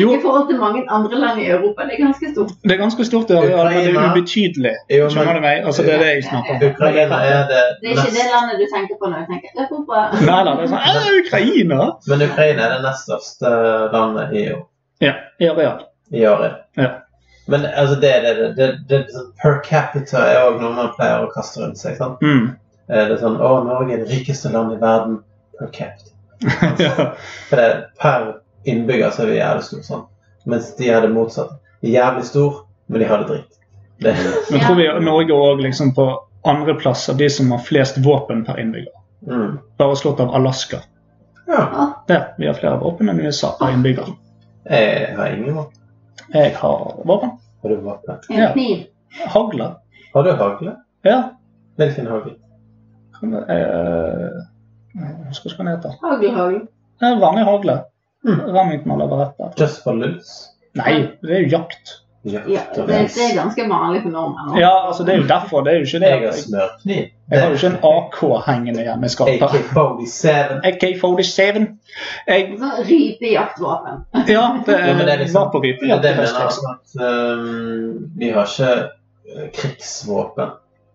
Jo, <laughs> I forhold til mange andre land i Europa. Det er ganske stort. det er ganske stort ja, Ukraina, men det er ubetydelig. Jo, Skjønner du meg? Altså, det er det jeg snakker om. Ukraina er det Det er ikke det landet du tenker på når du tenker Europa. <laughs> Nei da, det er sånn «Æ, Ukraina! Men Ukraina er det nest største landet i år. Ja, i areal. I areal. Ja. Men altså, det, det, det, det, det, sånn per capita er òg noe man pleier å kaste rundt seg. sant? Mm. Eh, Det er sånn Å, Norge er det rikeste landet i verden per capita. <laughs> ja. For det, per innbygger så er vi jævlig store, sånn. Mens de er det motsatte. De er jævlig store, men de har det dritt. Det, Men tror vi Norge òg liksom på andreplass av de som har flest våpen per innbygger. mm. Bare slått av Alaska. Ja. Der, vi har flere våpen enn USA per innbygger. Jeg har ingen våpen. Jeg har våpen. Har du våpen? En Ja. kniv. Hagle. Har du hagle? Ja. Hvilken hagle? Eh, Jeg husker ikke hva den heter. Hagelhagel. Det er Vanlig hagle. Mm. Remington eller Beretta. Just for loose? Nei, det er jo jakt. Ja, det, det er ganske vanlig for nordmenn. Ja, altså det er jo derfor. Det er jo ikke det. Jeg har smørkniv. jeg har jo ikke en AK hengende hjemme i skapet. AK-47. AK-47. Jeg rypejaktvåpen. Ja, <laughs> det, Ja, det er liksom- var på Det rypejakt. er det mener. altså At, um, vi har ikke uh, krigsvåpen.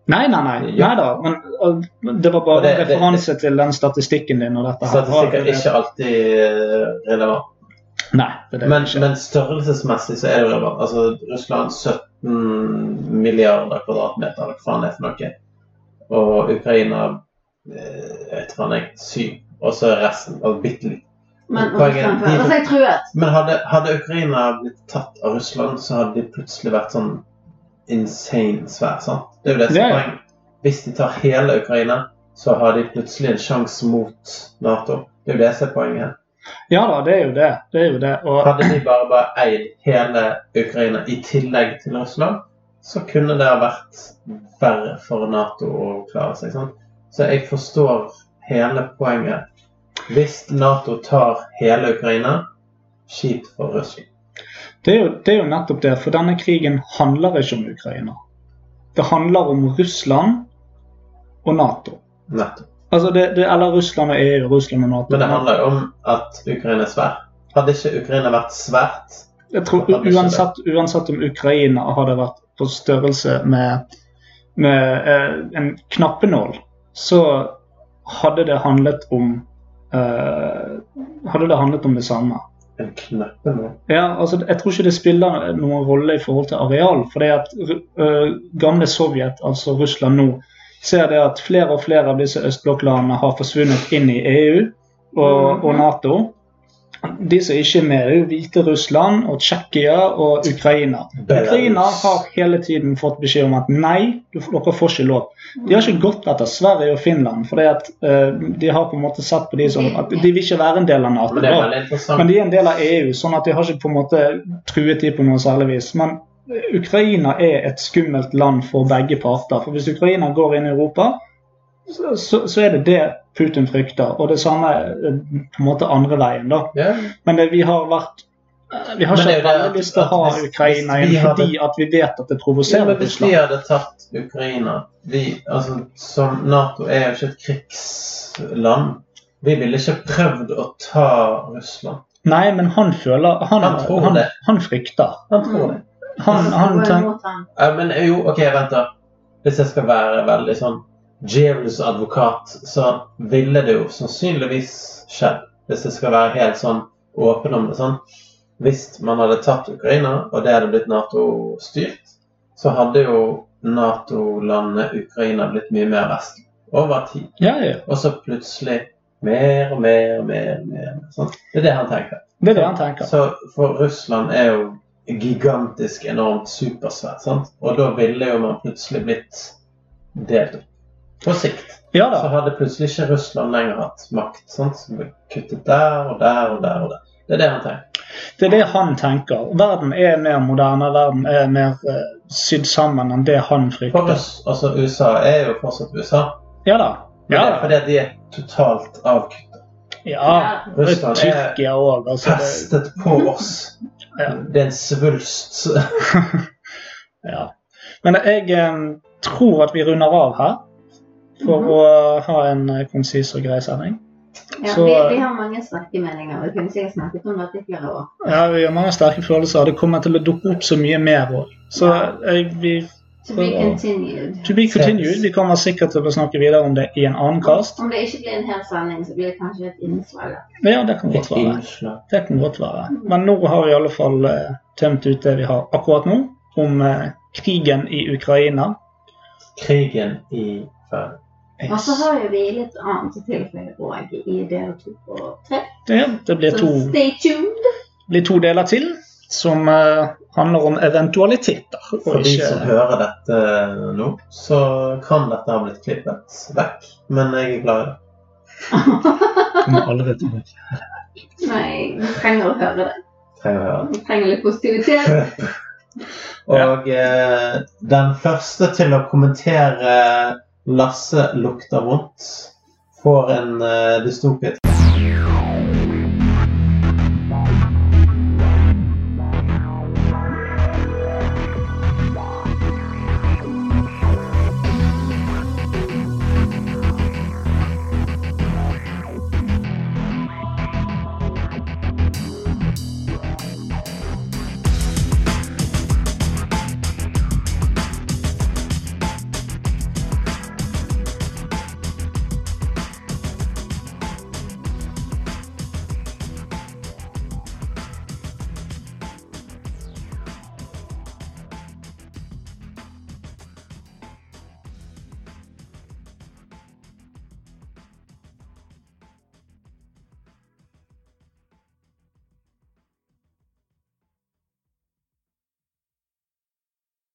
Nei, nei, nei. Nei da, men uh, det var bare det- referanse til den statistikken din. og dette her. Statistikk er ikke alltid uh, relevant. Nei, det det Men, men størrelsesmessig så er det relevant. Altså Russland 17 milliarder kvadratmeter, eller hva faen det er for noe. Og Ukraina eh, jeg vet jeg, syv. Og så er resten altså, bitte litt. Men truet. Men hadde, hadde Ukraina blitt tatt av Russland, så hadde de plutselig vært sånn insane svær. sant? Det er jo det som er poenget. Hvis de tar hele Ukraina, så har de plutselig en sjanse mot Nato. Det er jo det som er poenget her. Ja da, det er jo det. det, er jo det. Og, Hadde de bare, bare eid hele Ukraina i tillegg til Russland, så kunne det ha vært verre for Nato å klare seg. Sånn. Så jeg forstår hele poenget. Hvis Nato tar hele Ukraina, kjipt for Russland. det, er jo, det er jo nettopp det, for denne krigen handler ikke om Ukraina. Det handler om Russland og Nato. Nettopp. Altså det, det, eller Russland og EU, Russland og Nato. Men det handler jo om at Ukraina er svær. Hadde ikke Ukraina vært svært Jeg tror uansett, uansett om Ukraina hadde vært på størrelse med, med eh, en knappenål, så hadde det handlet om eh, Hadde det handlet om det samme. En knappenål? Ja, altså Jeg tror ikke det spiller noen rolle i forhold til areal. For det at uh, gamle Sovjet, altså Russland nå, ser det at flere og flere av disse østblokklandene har forsvunnet inn i EU og, og Nato. De som ikke er med, er jo Hviterussland og Tsjekkia og Ukraina. Ukraina har hele tiden fått beskjed om at nei, dere får ikke lov. De har ikke gått etter Sverige og Finland, for de har på en måte sett på de som at de vil ikke være en del av Nato. Men de er en del av EU, sånn at de har ikke på en måte truet de på noe særlig vis. Men Ukraina er et skummelt land for begge parter. For hvis Ukraina går inn i Europa, så, så, er det det Putin frykter. Og det samme eh, på en måte andre veien, da. Ja. Men det, vi har vært eh, vi har ikke veldig lyst til å ha hvis- Ukraina inn hadde- fordi at vi vet at det provoserer ja, hvis vi hadde tatt Ukraina vi, altså, som Nato er jo ikke et krigsland. Vi ville ikke prøvd å ta Russland. Nei, men han føler Han, Han tror han, han frykter. Han tror det. Han, han. Ja, men jo, OK, vent, da. Hvis jeg skal være veldig sånn djevelens advokat, så ville det jo sannsynligvis skjedd, hvis det skal være helt sånn åpen om det sånn. Hvis man hadde tatt Ukraina, og det hadde blitt Nato-styrt, så hadde jo Nato-landet Ukraina blitt mye mer vest over tid. Ja, ja. Og så plutselig mer og mer og mer. mer, mer. Sånn. Det er det han tenker. Det er det han tenker. Så for Russland er jo gigantisk, enormt supersvært. sant? Og da ville jo man plutselig blitt delt opp. På sikt. Ja Så hadde plutselig ikke Russland lenger hatt makt. sant? Så ble kuttet der og der og der og der. Det er det han tenker. Det er det han tenker. Verden er mer moderne, verden er mer uh, sydd sammen enn det han For frykter. Russ, altså USA er jo fortsatt USA. Ja da. Men Ja, det er fordi de er totalt avkuttet. ja. Russland er Tyrkia òg, altså. Det, festet på oss. Ja. Det er en svulst. <laughs> ja. Men jeg tror at vi runder av her for Mhm. å ha en eh, konsis og grei sending. Ja, Så- vi, vi har mange sterke meninger. Vi kunne sikkert snakket om dette i flere år. Ja, Vi har mange sterke følelser. Det kommer til å dukke opp så mye mer òg. Så jeg vi To be continued. To be continued. Vi kommer sikkert til å snakke videre om det i en annen kast. Om det ikke blir en hel sending, så blir det kanskje et innslag. Ja, det kan godt være. Det kan godt være. Men nå har vi i alle fall eh, tømt ut det vi har akkurat nå om eh, krigen i Ukraina. Krigen i verden. Og så har jo vi litt annet å tilføye òg i del to og tre. Det, det blir, Så to, stay tuned. blir to deler til som eh, handler om eventualiteter. For de de som hører dette nå, så kan dette ha blitt klippet vekk. Men jeg er glad i det. kommer aldri til å Nei, vi trenger å høre det. Trenger å høre det. Vi trenger litt positivitet. <laughs> Og eh, den første til å kommentere 'Lasse lukter vondt' får en uh, dystopia